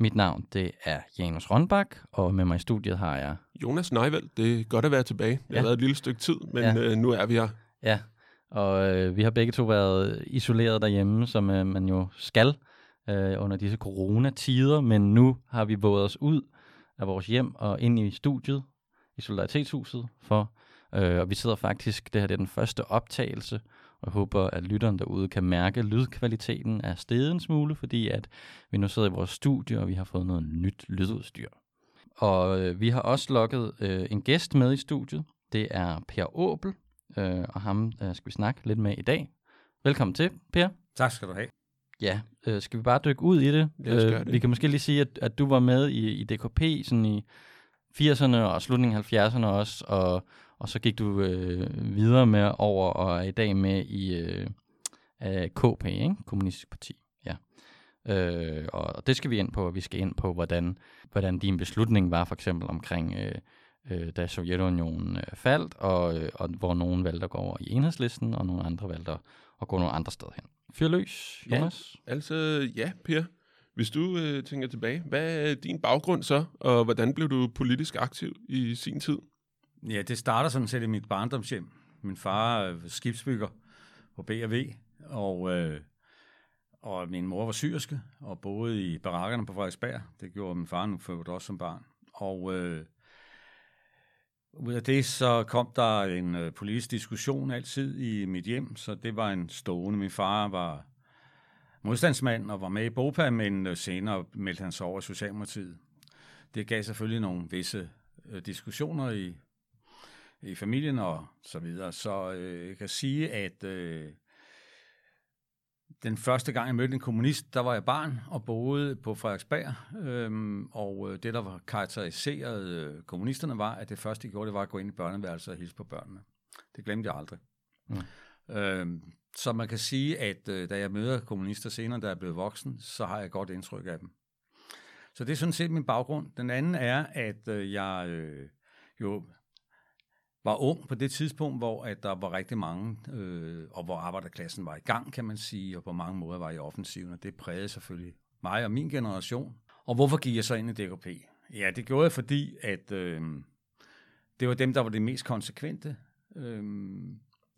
Mit navn det er Janus Rønbak, og med mig i studiet har jeg... Jonas Neivald, det er godt at være tilbage. Det ja. har været et lille stykke tid, men ja. øh, nu er vi her. Ja, og øh, vi har begge to været isoleret derhjemme, som øh, man jo skal øh, under disse coronatider, men nu har vi våget os ud af vores hjem og ind i studiet i Solidaritetshuset for, øh, og vi sidder faktisk, det her det er den første optagelse, og jeg håber, at lytteren derude kan mærke, at lydkvaliteten er steget en smule, fordi at vi nu sidder i vores studie, og vi har fået noget nyt lydudstyr. Og øh, vi har også lukket øh, en gæst med i studiet. Det er Per Åbel, øh, og ham øh, skal vi snakke lidt med i dag. Velkommen til, Per. Tak skal du have. Ja, øh, skal vi bare dykke ud i det? Øh, det. Vi kan måske lige sige, at, at du var med i, i DKP sådan i 80'erne og slutningen af 70'erne også, og, og så gik du øh, videre med over og er i dag med i øh, KP, ikke? Kommunistisk Parti. Ja. Øh, og det skal vi ind på, vi skal ind på, hvordan, hvordan din beslutning var for eksempel omkring, øh, øh, da Sovjetunionen øh, faldt, og, øh, og hvor nogen valgte at gå over i enhedslisten, og nogle andre valgte at, gå nogle andre steder hen. Fyr løs, Jonas. Ja, altså, ja, Per. Hvis du øh, tænker tilbage, hvad er din baggrund så, og hvordan blev du politisk aktiv i sin tid? Ja, det starter sådan set i mit barndomshjem. Min far er skibsbygger på B&V, og, øh, og min mor var syrske og boede i barakkerne på Frederiksberg. Det gjorde min far nu født også som barn. Og øh, ud af det så kom der en øh, politisk diskussion altid i mit hjem, så det var en stående. Min far var modstandsmand og var med i BOPA, men øh, senere meldte han sig over i Socialdemokratiet. Det gav selvfølgelig nogle visse øh, diskussioner i i familien og så videre. Så øh, jeg kan sige, at øh, den første gang, jeg mødte en kommunist, der var jeg barn og boede på Frederiksberg. Øhm, og øh, det, der var karakteriseret øh, kommunisterne, var, at det første, de gjorde, det var at gå ind i børneværelset og hilse på børnene. Det glemte jeg aldrig. Mm. Øhm, så man kan sige, at øh, da jeg møder kommunister senere, da jeg er blevet voksen, så har jeg godt indtryk af dem. Så det er sådan set min baggrund. Den anden er, at øh, jeg øh, jo var ung på det tidspunkt, hvor at der var rigtig mange, øh, og hvor arbejderklassen var i gang, kan man sige, og på mange måder var i offensiven, og det prægede selvfølgelig mig og min generation. Og hvorfor gik jeg så ind i DKP? Ja, det gjorde jeg, fordi at øh, det var dem, der var det mest konsekvente. Øh,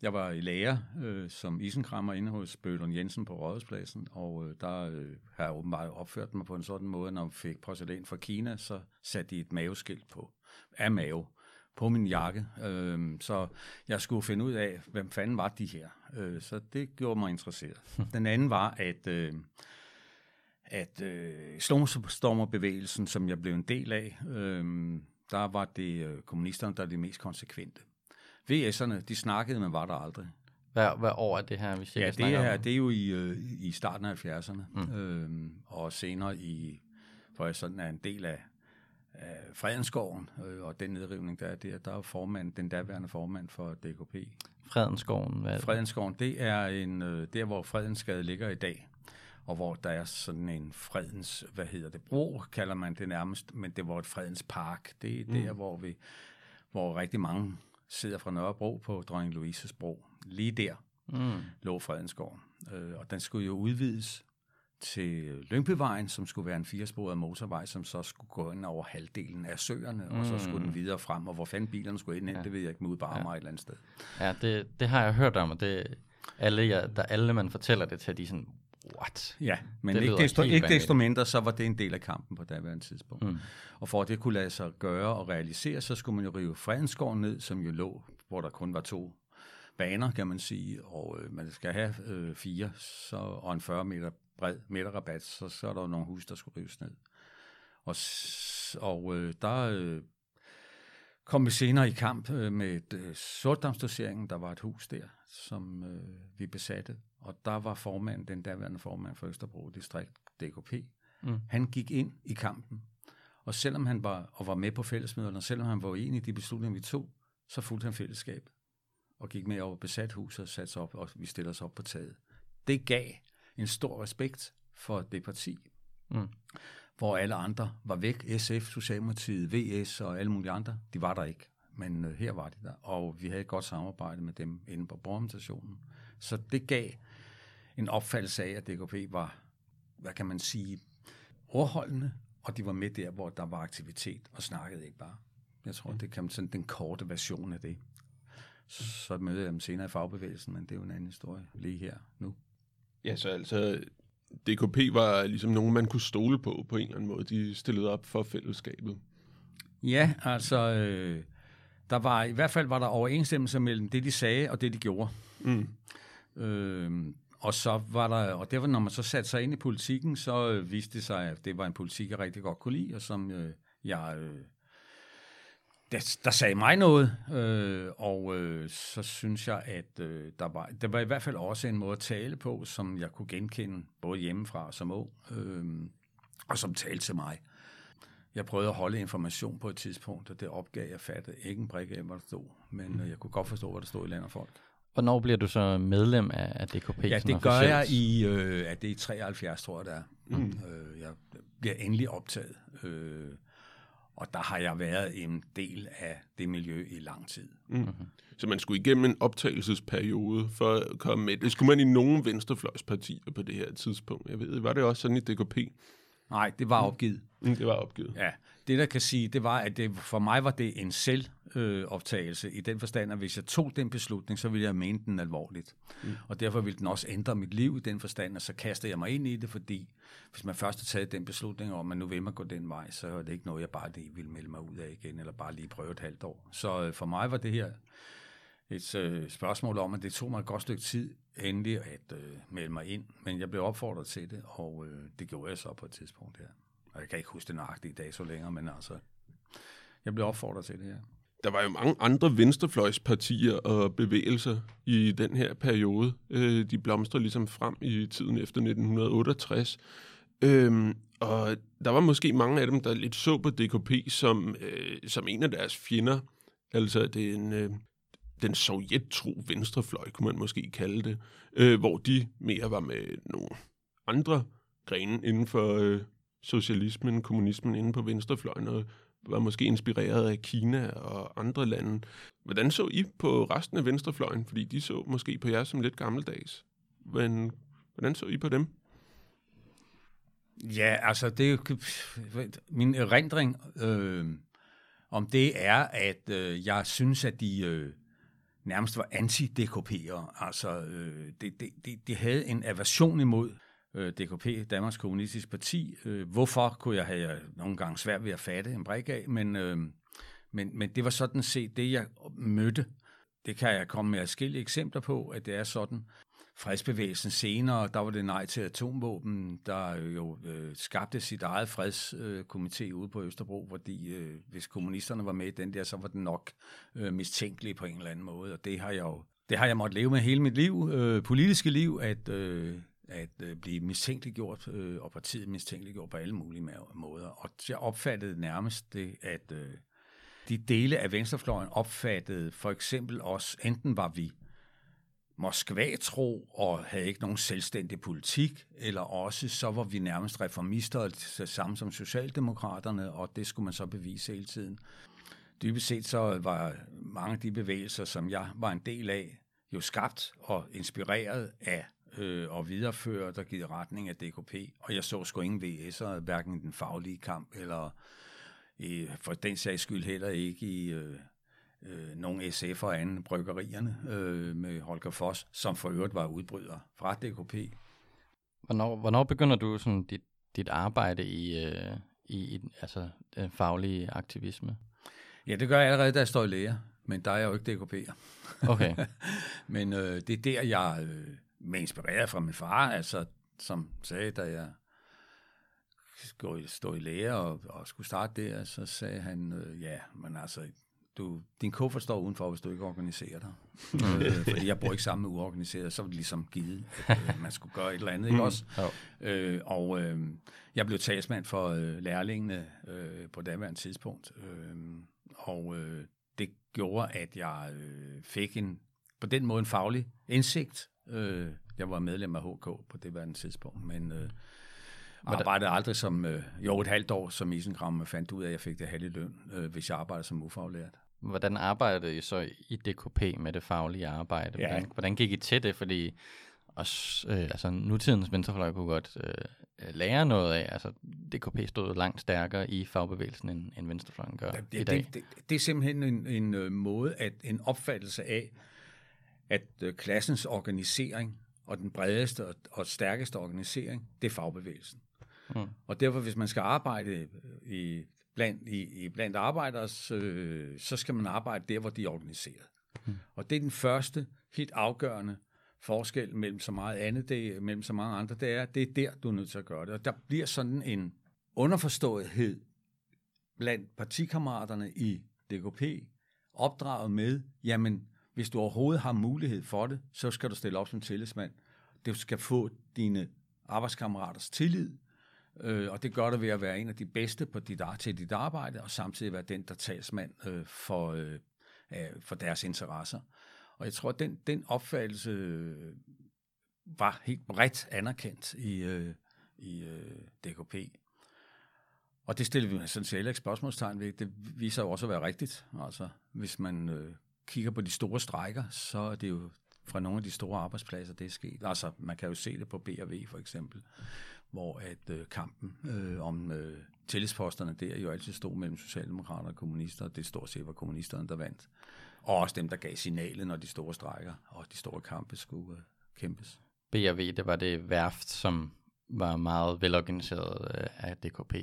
jeg var i lærer øh, som isenkrammer inde hos Bøhlund Jensen på Rådhuspladsen, og øh, der øh, har jeg åbenbart opført mig på en sådan måde, når vi fik porcelæn fra Kina, så satte de et maveskilt på af mave på min jakke. Øh, så jeg skulle finde ud af, hvem fanden var de her. Øh, så det gjorde mig interesseret. Den anden var, at, øh, at øh, Stormerbevægelsen, som jeg blev en del af, øh, der var det øh, kommunisterne, der er de mest konsekvente. VS'erne, de snakkede, men var der aldrig. Hvad, hvad år er det her, vi Ja, det her, det er jo i, øh, i starten af 70'erne, mm. øh, og senere i, for jeg sådan er en del af af Fredenskoven øh, og den nedrivning, der er der, der er formand, den daværende formand for DKP. Fredenskoven, hvad det? Fredenskoven, det er en, øh, der, hvor Fredensgade ligger i dag, og hvor der er sådan en fredens, hvad hedder det, bro, kalder man det nærmest, men det var et fredens park. Det er mm. der, hvor, vi, hvor rigtig mange sidder fra Nørrebro på Dronning Louises bro. Lige der mm. lå Fredenskoven, øh, og den skulle jo udvides til Lyngbyvejen, som skulle være en firesporet motorvej, som så skulle gå ind over halvdelen af søerne, mm. og så skulle den mm. videre frem, og hvor fanden bilerne skulle ind, ja. det ved jeg ikke, med ud bare ja. mig et eller andet sted. Ja, det, det har jeg hørt om, og det, alle, ja, der alle man fortæller det til, de er sådan, what? Ja, men det ikke, desto, ikke desto mindre, så var det en del af kampen på daværende tidspunkt. Mm. Og for at det kunne lade sig gøre og realisere, så skulle man jo rive Fredensgården ned, som jo lå, hvor der kun var to baner, kan man sige, og øh, man skal have øh, fire så, og en 40 meter bred midterrabat, så, så er der jo nogle hus, der skulle rives ned. Og, og øh, der øh, kom vi senere i kamp øh, med øh, sortdamsdoseringen. Der var et hus der, som øh, vi besatte. Og der var formanden, den daværende formand for Østerbro Distrikt, DKP, Mm. Han gik ind i kampen. Og selvom han var, og var med på fællesmøderne, og selvom han var enig i de beslutninger, vi tog, så fulgte han fællesskab og gik med over besat huset og satte sig op, og vi stiller os op på taget. Det gav en stor respekt for det parti, mm. hvor alle andre var væk. SF, Socialdemokratiet, VS og alle mulige andre, de var der ikke. Men øh, her var de der, og vi havde et godt samarbejde med dem inde på borgermentationen. Så det gav en opfattelse af, at DKP var, hvad kan man sige, overholdende, og de var med der, hvor der var aktivitet, og snakkede ikke bare. Jeg tror, det kan sådan den korte version af det. Så mødte jeg dem senere i fagbevægelsen, men det er jo en anden historie lige her nu. Ja, så altså, DKP var ligesom nogen, man kunne stole på på en eller anden måde. De stillede op for fællesskabet. Ja, altså, øh, der var, i hvert fald var der overensstemmelse mellem det, de sagde, og det, de gjorde. Mm. Øh, og så var der, og derfor, når man så satte sig ind i politikken, så øh, viste det sig, at det var en politik, jeg rigtig godt kunne lide, og som øh, jeg øh, der, der sagde mig noget, øh, og øh, så synes jeg, at øh, der, var, der var i hvert fald også en måde at tale på, som jeg kunne genkende, både hjemmefra og som ung, øh, og som talte til mig. Jeg prøvede at holde information på et tidspunkt, og det opgav jeg fattede ikke en brik af, hvad der stod, men øh, jeg kunne godt forstå, hvad der stod i land og folk. Hvornår bliver du så medlem af, af DKP? Ja, det gør jeg i, øh, at det er i 73, tror jeg, det er. Mm. Øh, jeg bliver endelig optaget. Øh, og der har jeg været en del af det miljø i lang tid. Mm-hmm. Så man skulle igennem en optagelsesperiode for at komme med. Det skulle man i nogle venstrefløjspartier på det her tidspunkt. Jeg ved, var det også sådan i DKP? Nej, det var opgivet. Mm, det var opgivet. Ja, det der kan sige, det var, at det, for mig var det en selvoptagelse øh, i den forstand, at hvis jeg tog den beslutning, så ville jeg mene den alvorligt. Mm. Og derfor ville den også ændre mit liv i den forstand, og så kastede jeg mig ind i det, fordi hvis man først har taget den beslutning om, at nu vil man gå den vej, så er det ikke noget, jeg bare lige vil melde mig ud af igen, eller bare lige prøve et halvt år. Så øh, for mig var det her et øh, spørgsmål om, at det tog mig et godt stykke tid endelig at øh, melde mig ind, men jeg blev opfordret til det, og øh, det gjorde jeg så på et tidspunkt her. Og jeg kan ikke huske det nøjagtige dag så længere, men altså, jeg blev opfordret til det her. Der var jo mange andre venstrefløjspartier og bevægelser i den her periode. Øh, de blomstrede ligesom frem i tiden efter 1968. Øhm, og der var måske mange af dem, der lidt så på DKP som, øh, som en af deres fjender. Altså den, øh, den sovjettro venstrefløj, kunne man måske kalde det. Øh, hvor de mere var med nogle andre grene inden for øh, socialismen, kommunismen inden på venstrefløjen, og var måske inspireret af Kina og andre lande. Hvordan så I på resten af venstrefløjen? Fordi de så måske på jer som lidt gammeldags. Men hvordan så I på dem? Ja, altså det er jo min erindring øh, om det er, at øh, jeg synes, at de øh, nærmest var anti-DKP'ere. Altså, øh, det, det, det, de havde en aversion imod øh, DKP, Danmarks Kommunistiske Parti. Øh, hvorfor kunne jeg have nogle gange svært ved at fatte en brik af, men, øh, men, men det var sådan set det, jeg mødte. Det kan jeg komme med forskellige eksempler på, at det er sådan. Fredsbevægelsen senere, der var det nej til atomvåben, der jo øh, skabte sit eget fredskomité øh, ude på Østerbro, fordi øh, hvis kommunisterne var med i den der, så var den nok øh, mistænkelig på en eller anden måde, og det har jeg jo det har jeg måttet leve med hele mit liv, øh, politiske liv, at øh, at øh, blive mistænkeliggjort, øh, og partiet mistænkeliggjort på alle mulige måder. Og jeg opfattede nærmest det, at øh, de dele af venstrefløjen opfattede for eksempel os, enten var vi Moskva-tro og havde ikke nogen selvstændig politik, eller også så var vi nærmest reformister, det samme som Socialdemokraterne, og det skulle man så bevise hele tiden. Dybest set så var mange af de bevægelser, som jeg var en del af, jo skabt og inspireret af øh, og videreført der givet retning af DKP. Og jeg så sgu ingen VS'er, hverken i den faglige kamp, eller i, for den sags skyld heller ikke i øh, øh, nogle SF og anden bryggerierne øh, med Holger Foss, som for øvrigt var udbryder fra DKP. Hvornår, hvornår begynder du sådan dit, dit arbejde i, øh, i, i altså, den faglige aktivisme? Ja, det gør jeg allerede, da jeg står i læger, men der er jeg jo ikke DKP'er. Okay. men øh, det er der, jeg øh, med inspireret fra min far, altså, som sagde, da jeg skulle stå i lære og, og skulle starte der, så sagde han, øh, ja, men altså, du, din kuffert står udenfor, hvis du ikke organiserer dig. øh, fordi jeg bor ikke sammen med uorganiseret, så var det ligesom givet, at øh, man skulle gøre et eller andet, ikke også? Jo. Øh, og øh, jeg blev talsmand for øh, lærlingene øh, på daværende tidspunkt. Øh, og øh, det gjorde, at jeg øh, fik en, på den måde en faglig indsigt. Øh, jeg var medlem af HK på det værende tidspunkt, men øh, arbejdede aldrig som, øh, jo et halvt år som isenkram, fandt ud af, at jeg fik det halve løn, øh, hvis jeg arbejdede som ufaglært. Hvordan arbejdede I så i DKP med det faglige arbejde? Ja. Hvordan, hvordan gik I til det? Fordi os, øh, altså, nutidens venstrefløj kunne godt øh, lære noget af. Altså, DKP stod langt stærkere i fagbevægelsen, end, end venstrefløjen gør det, i dag. Det, det, det er simpelthen en, en øh, måde, at en opfattelse af, at øh, klassens organisering og den bredeste og, og stærkeste organisering, det er fagbevægelsen. Mm. Og derfor, hvis man skal arbejde i, blandt, i, i blandt arbejdere, øh, så skal man arbejde der, hvor de er organiseret. Mm. Og det er den første, helt afgørende forskel mellem så meget andet, det, mellem så mange andre, det er, det er der, du er nødt til at gøre det. Og der bliver sådan en underforståethed blandt partikammeraterne i DKP, opdraget med, jamen, hvis du overhovedet har mulighed for det, så skal du stille op som tillidsmand. Du skal få dine arbejdskammeraters tillid, øh, og det gør du ved at være en af de bedste på dit, til dit arbejde, og samtidig være den, der talsmand øh, for, øh, for deres interesser. Og jeg tror, at den, den opfattelse øh, var helt bredt anerkendt i, øh, i øh, DKP. Og det stiller vi sådan set heller ikke spørgsmålstegn ved. Det viser jo også at være rigtigt. Altså, hvis man øh, kigger på de store strækker, så er det jo fra nogle af de store arbejdspladser, det er sket. Altså, man kan jo se det på B&V for eksempel, hvor at øh, kampen øh, om øh, tillidsposterne der jo altid stod mellem socialdemokrater og kommunister, og det stort set var kommunisterne, der vandt. Og også dem, der gav signalet, når de store strækker og de store kampe skulle øh, kæmpes. B&V, det var det værft, som var meget velorganiseret øh, af DKP.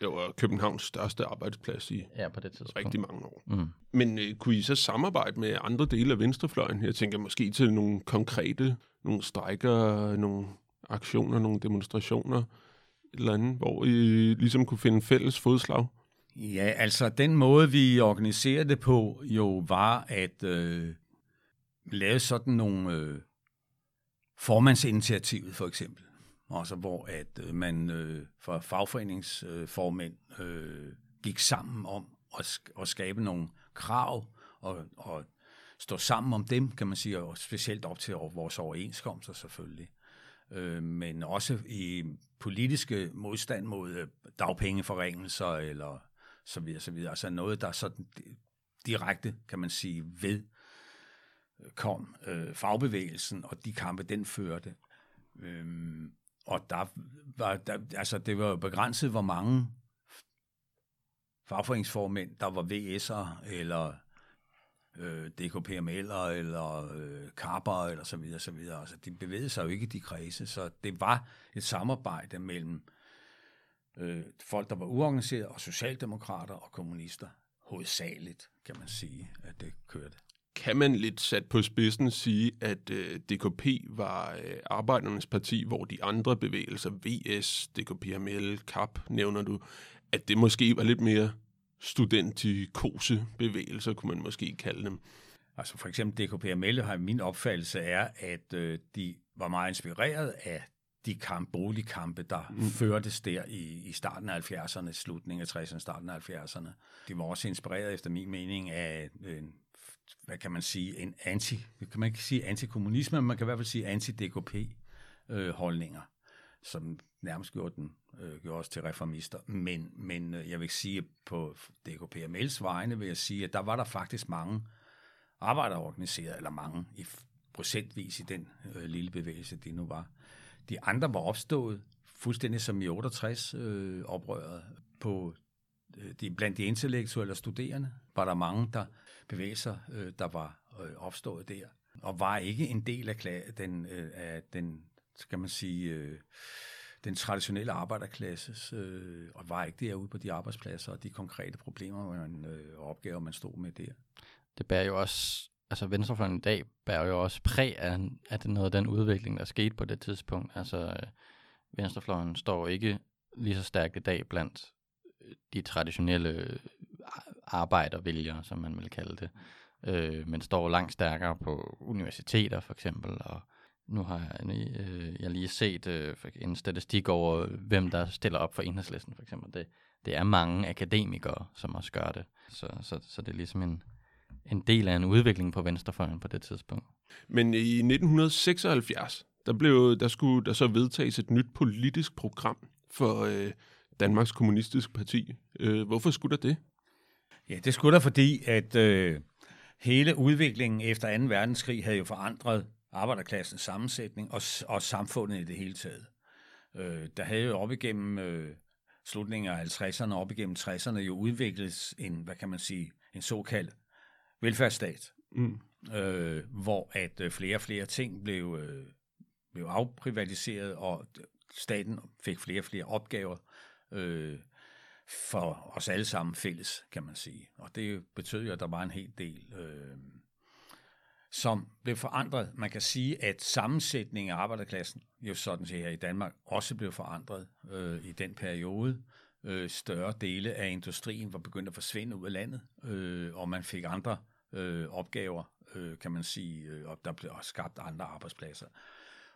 Det var Københavns største arbejdsplads i Ja, på det tidspunkt. rigtig mange år. Mm. Men øh, kunne I så samarbejde med andre dele af venstrefløjen? Jeg tænker måske til nogle konkrete, nogle strækker, nogle aktioner, nogle demonstrationer, et eller andet, hvor I ligesom kunne finde fælles fodslag? Ja, altså den måde, vi organiserede det på, jo var at øh, lave sådan nogle øh, formandsinitiativet for eksempel. Altså hvor at øh, man øh, fra fagforeningsformænd øh, gik sammen om at, sk- at skabe nogle krav og, og stå sammen om dem, kan man sige, og specielt op til vores overenskomster selvfølgelig. Øh, men også i politiske modstand mod øh, dagpengeforringelser eller så videre, så videre. Altså noget, der sådan direkte, kan man sige, ved øh, kom øh, fagbevægelsen, og de kampe, den førte. Øhm, og der var, der, altså det var jo begrænset, hvor mange fagforeningsformænd, der var VS'er, eller øh, DKPML'er, eller øh, Karper, eller så videre, så videre. Altså, de bevægede sig jo ikke i de kredse, så det var et samarbejde mellem øh, folk, der var uorganiseret, og socialdemokrater og kommunister. Hovedsageligt, kan man sige, at det kørte. Kan man lidt sat på spidsen sige, at øh, DKP var øh, arbejdernes parti, hvor de andre bevægelser, VS, DKPML, KAP, nævner du, at det måske var lidt mere studentikose bevægelser, kunne man måske kalde dem. Altså for eksempel DKPML har min opfattelse er, at øh, de var meget inspireret af de kamp, boligkampe, der mm. førtes der i, i starten af 70'erne, slutningen af 60'erne, starten af 70'erne. De var også inspireret efter min mening af en, hvad kan man sige, en anti, kan man ikke sige antikommunisme, men man kan i hvert fald sige anti-DKP øh, som nærmest gjorde, den, øh, gjorde os til reformister. Men, men øh, jeg vil sige, på DKPML's vegne vil jeg sige, at der var der faktisk mange arbejderorganiserede, eller mange i procentvis i den øh, lille bevægelse, det nu var. De andre var opstået fuldstændig som i 68 øh, oprøret på øh, de, blandt de intellektuelle studerende var der mange der bevægelser, øh, der var øh, opstået der, og var ikke en del af, kla- den, øh, af den, skal man sige, øh, den traditionelle arbejderklasse, øh, og var ikke derude på de arbejdspladser og de konkrete problemer man, øh, og opgaver, man stod med der. Det bærer jo også, altså venstrefløjen i dag bærer jo også præg af, af det noget af den udvikling, der skete på det tidspunkt. Altså øh, venstrefløjen står ikke lige så stærkt i dag blandt øh, de traditionelle øh, arbejdervælgere, som man vil kalde det, øh, men står langt stærkere på universiteter for eksempel, og nu har jeg, øh, jeg lige set øh, en statistik over, hvem der stiller op for enhedslisten for eksempel. Det, det er mange akademikere, som også gør det. Så, så, så det er ligesom en, en del af en udvikling på venstrefløjen på det tidspunkt. Men i 1976, der, blev, der skulle der så vedtages et nyt politisk program for øh, Danmarks Kommunistiske Parti. Øh, hvorfor skulle der det? Ja, det skulle der, fordi at øh, hele udviklingen efter 2. verdenskrig havde jo forandret arbejderklassens sammensætning og, og samfundet i det hele taget. Øh, der havde jo op igennem øh, slutningen af 50'erne og op igennem 60'erne jo udviklet en, hvad kan man sige, en såkaldt velfærdsstat, mm. øh, hvor at øh, flere og flere ting blev, øh, blev afprivatiseret, og staten fik flere og flere opgaver øh, for os alle sammen fælles, kan man sige. Og det betød jo, at der var en hel del, øh, som blev forandret. Man kan sige, at sammensætningen af arbejderklassen, jo sådan set her i Danmark, også blev forandret øh, i den periode. Øh, større dele af industrien var begyndt at forsvinde ud af landet, øh, og man fik andre øh, opgaver, øh, kan man sige, øh, og der blev også skabt andre arbejdspladser.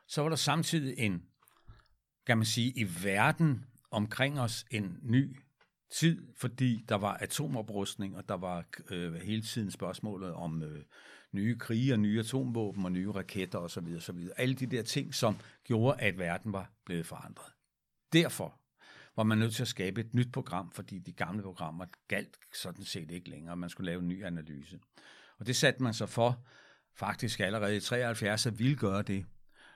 Så var der samtidig en, kan man sige, i verden omkring os en ny tid, fordi der var atomoprustning, og der var øh, hele tiden spørgsmålet om øh, nye krige og nye atomvåben og nye raketter osv. osv. Alle de der ting, som gjorde, at verden var blevet forandret. Derfor var man nødt til at skabe et nyt program, fordi de gamle programmer galt sådan set ikke længere. Man skulle lave en ny analyse. Og det satte man sig for faktisk allerede i 73 at ville gøre det.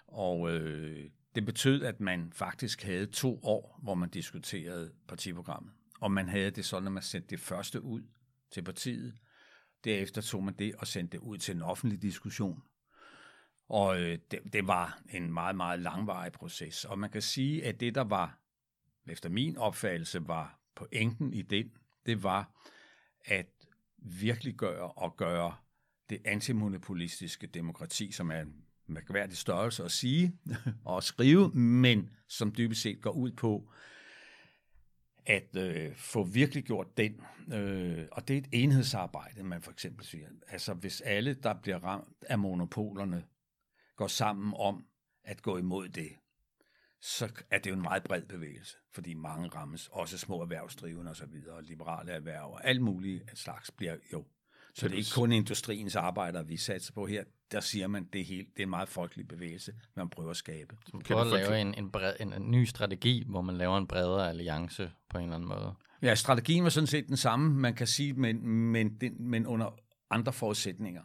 Og øh, det betød, at man faktisk havde to år, hvor man diskuterede partiprogrammet. Og man havde det sådan, at man sendte det første ud til partiet. Derefter tog man det og sendte det ud til en offentlig diskussion. Og øh, det, det var en meget, meget langvarig proces. Og man kan sige, at det, der var, efter min opfattelse, var pointen i den, det var at virkelig gøre og gøre det antimonopolistiske demokrati, som er en mærkværdig størrelse at sige og at skrive, men som dybest set går ud på at øh, få virkelig gjort den. Øh, og det er et enhedsarbejde, man for eksempel siger. Altså hvis alle, der bliver ramt af monopolerne, går sammen om at gå imod det, så er det jo en meget bred bevægelse, fordi mange rammes, også små erhvervsdrivende osv., og liberale erhverv og alt muligt slags bliver jo så det er ikke kun industriens arbejdere, vi satser på her. Der siger man, det er, helt, det er en meget folkelig bevægelse, man prøver at skabe. Så man prøver at lave en, en, bred, en, en ny strategi, hvor man laver en bredere alliance på en eller anden måde. Ja, strategien var sådan set den samme, man kan sige, men, men, den, men under andre forudsætninger.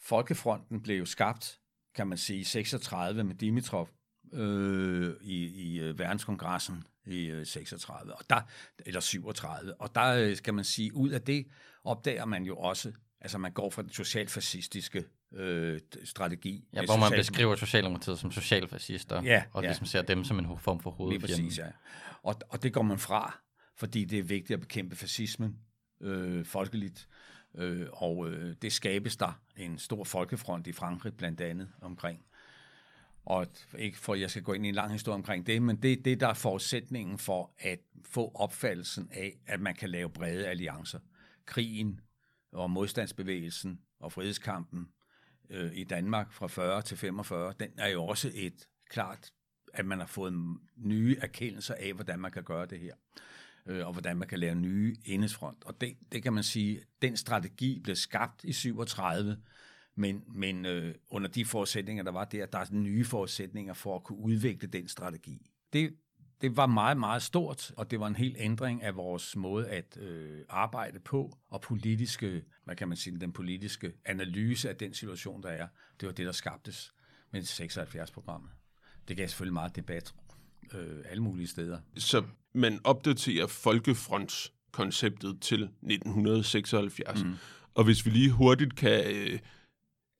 Folkefronten blev jo skabt, kan man sige, 36 med Dimitrov øh, i, i øh, verdenskongressen i øh, 36, og der, eller 37. Og der øh, skal man sige, ud af det opdager man jo også, altså man går fra den socialfascistiske øh, strategi. Ja, hvor man beskriver Socialdemokratiet som socialfascister, ja, og ja. ligesom ser dem som en form for hovedfjende. Lige præcis, ja. Og, og det går man fra, fordi det er vigtigt at bekæmpe fascismen øh, folkeligt, øh, og øh, det skabes der en stor folkefront i Frankrig blandt andet omkring og ikke for, at jeg skal gå ind i en lang historie omkring det, men det, det der er forudsætningen for at få opfattelsen af, at man kan lave brede alliancer. Krigen og modstandsbevægelsen og frihedskampen øh, i Danmark fra 40 til 45, den er jo også et klart, at man har fået nye erkendelser af, hvordan man kan gøre det her øh, og hvordan man kan lave nye enhedsfront. Og det, det kan man sige, den strategi blev skabt i 37, men, men øh, under de forudsætninger, der var der, der er nye forudsætninger for at kunne udvikle den strategi. Det, det var meget, meget stort, og det var en helt ændring af vores måde at øh, arbejde på, og politiske, hvad kan man sige, den politiske analyse af den situation, der er. Det var det, der skabtes med 76-programmet. Det gav selvfølgelig meget debat øh, alle mulige steder. Så man opdaterer folkefrontskonceptet til 1976. Mm. Og hvis vi lige hurtigt kan øh,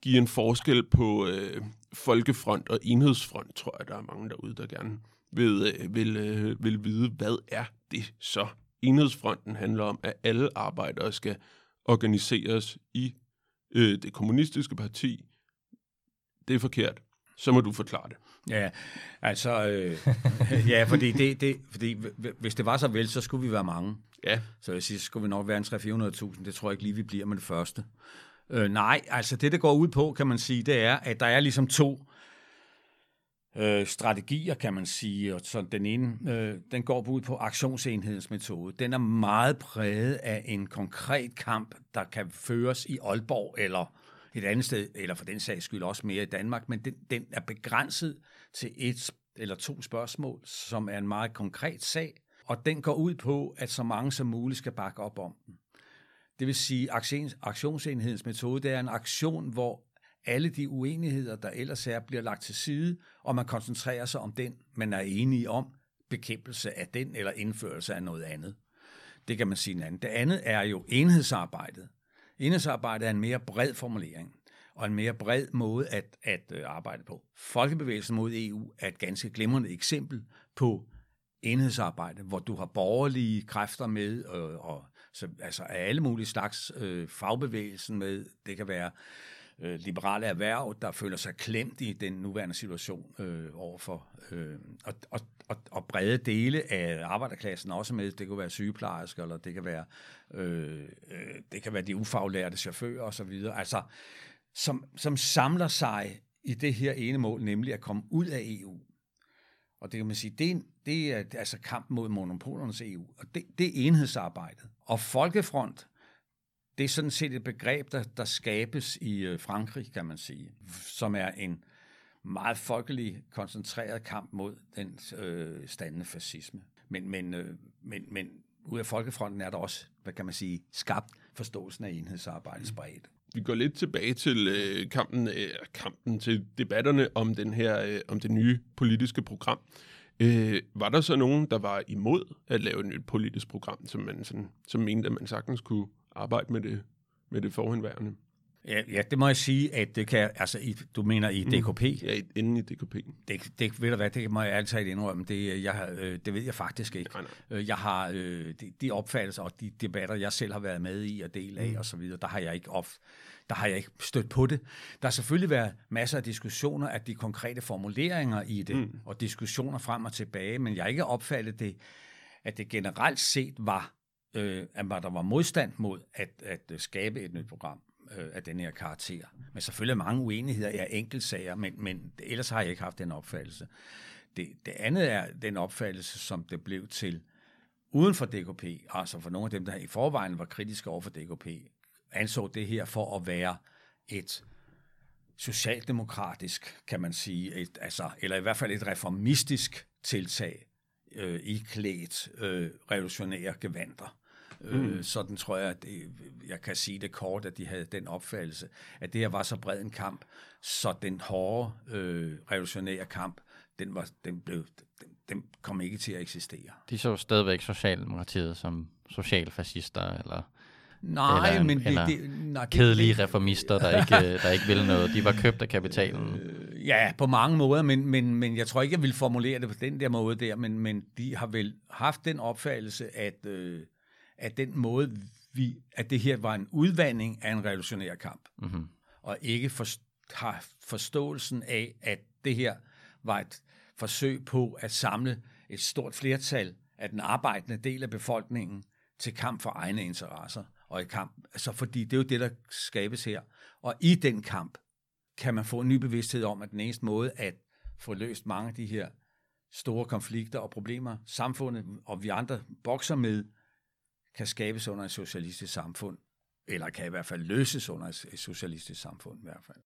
give en forskel på øh, folkefront og enhedsfront, tror jeg, der er mange derude, der gerne vil, øh, vil, øh, vil vide, hvad er det så? Enhedsfronten handler om, at alle arbejdere skal organiseres i øh, det kommunistiske parti. Det er forkert. Så må du forklare det. Ja, altså, øh, ja, fordi, det, det, fordi hvis det var så vel, så skulle vi være mange. Ja. Så jeg siger, så skulle vi nok være en 300-400.000. Det tror jeg ikke lige, vi bliver med det første. Øh, nej, altså det, det går ud på, kan man sige, det er, at der er ligesom to øh, strategier, kan man sige. Og så den ene, øh, den går ud på aktionsenhedens metode. Den er meget præget af en konkret kamp, der kan føres i Aalborg eller et andet sted, eller for den sags skyld også mere i Danmark, men den, den er begrænset til et eller to spørgsmål, som er en meget konkret sag, og den går ud på, at så mange som muligt skal bakke op om den. Det vil sige, aktionsenhedens metode, det er en aktion, hvor alle de uenigheder, der ellers er, bliver lagt til side, og man koncentrerer sig om den, man er enige om, bekæmpelse af den eller indførelse af noget andet. Det kan man sige en anden. Det andet er jo enhedsarbejdet. Enhedsarbejdet er en mere bred formulering og en mere bred måde at, at øh, arbejde på. Folkebevægelsen mod EU er et ganske glimrende eksempel på enhedsarbejde, hvor du har borgerlige kræfter med, øh, og så, altså af alle mulige slags øh, fagbevægelsen med. Det kan være øh, Øh, liberale erhverv, der føler sig klemt i den nuværende situation øh, overfor, øh, og, og, og, og brede dele af arbejderklassen også med. Det kan være sygeplejersker, eller det kan være, øh, øh, det kan være de ufaglærte chauffører osv. Altså, som, som samler sig i det her ene mål, nemlig at komme ud af EU. Og det kan man sige, det er, det er altså kamp mod monopolernes EU, og det, det er enhedsarbejdet. Og Folkefront, det er sådan set et begreb, der, der skabes i øh, Frankrig, kan man sige, som er en meget folkelig, koncentreret kamp mod den øh, standende fascisme. Men, men, øh, men, men ud af Folkefronten er der også, hvad kan man sige, skabt forståelsen af enhedsarbejdet spredt. Vi går lidt tilbage til øh, kampen, øh, kampen til debatterne om den her, øh, om det nye politiske program. Øh, var der så nogen, der var imod at lave et nyt politisk program, som man sådan, som mente, at man sagtens kunne arbejde med det, med det forhenværende? Ja, ja, det må jeg sige, at det kan, altså, i, du mener i DKP? Mm, ja, inden i DKP. Det, det, ved du hvad, det må jeg altid indrømme, det, jeg, øh, det ved jeg faktisk ikke. Nej, nej. Øh, jeg har øh, de, de opfattelser og de debatter, jeg selv har været med i og del af mm. og så videre, der har jeg ikke op, der har jeg ikke stødt på det. Der har selvfølgelig været masser af diskussioner af de konkrete formuleringer i det, mm. og diskussioner frem og tilbage, men jeg har ikke opfattet det, at det generelt set var, øh, at der var modstand mod at, at øh, skabe et nyt program øh, af den her karakter. Men selvfølgelig mange uenigheder af enkeltsager, men, men ellers har jeg ikke haft den opfattelse. Det, det andet er den opfattelse, som det blev til uden for DKP, altså for nogle af dem, der i forvejen var kritiske over for DKP, anså det her for at være et socialdemokratisk, kan man sige, et, altså, eller i hvert fald et reformistisk tiltag øh, i klædt øh, revolutionære gevanter. Øh, mm. Øh, sådan tror jeg, at det, jeg kan sige det kort, at de havde den opfattelse, at det her var så bred en kamp, så den hårde øh, revolutionære kamp, den, var, den, blev, den, den kom ikke til at eksistere. De så stadigvæk Socialdemokratiet som socialfascister, eller Nej, eller, men eller det, det, nej, kedelige reformister, der ikke, der ikke vil noget. De var købt af kapitalen. Ja, på mange måder, men, men, men jeg tror ikke, jeg vil formulere det på den der måde der, men, men de har vel haft den opfattelse, at, øh, at den måde, vi, at det her var en udvandring af en revolutionær kamp, mm-hmm. og ikke for, har forståelsen af, at det her var et forsøg på at samle et stort flertal af den arbejdende del af befolkningen til kamp for egne interesser og i kamp. Altså, fordi det er jo det, der skabes her. Og i den kamp kan man få en ny bevidsthed om, at den eneste måde at få løst mange af de her store konflikter og problemer, samfundet og vi andre bokser med, kan skabes under et socialistisk samfund, eller kan i hvert fald løses under et socialistisk samfund i hvert fald.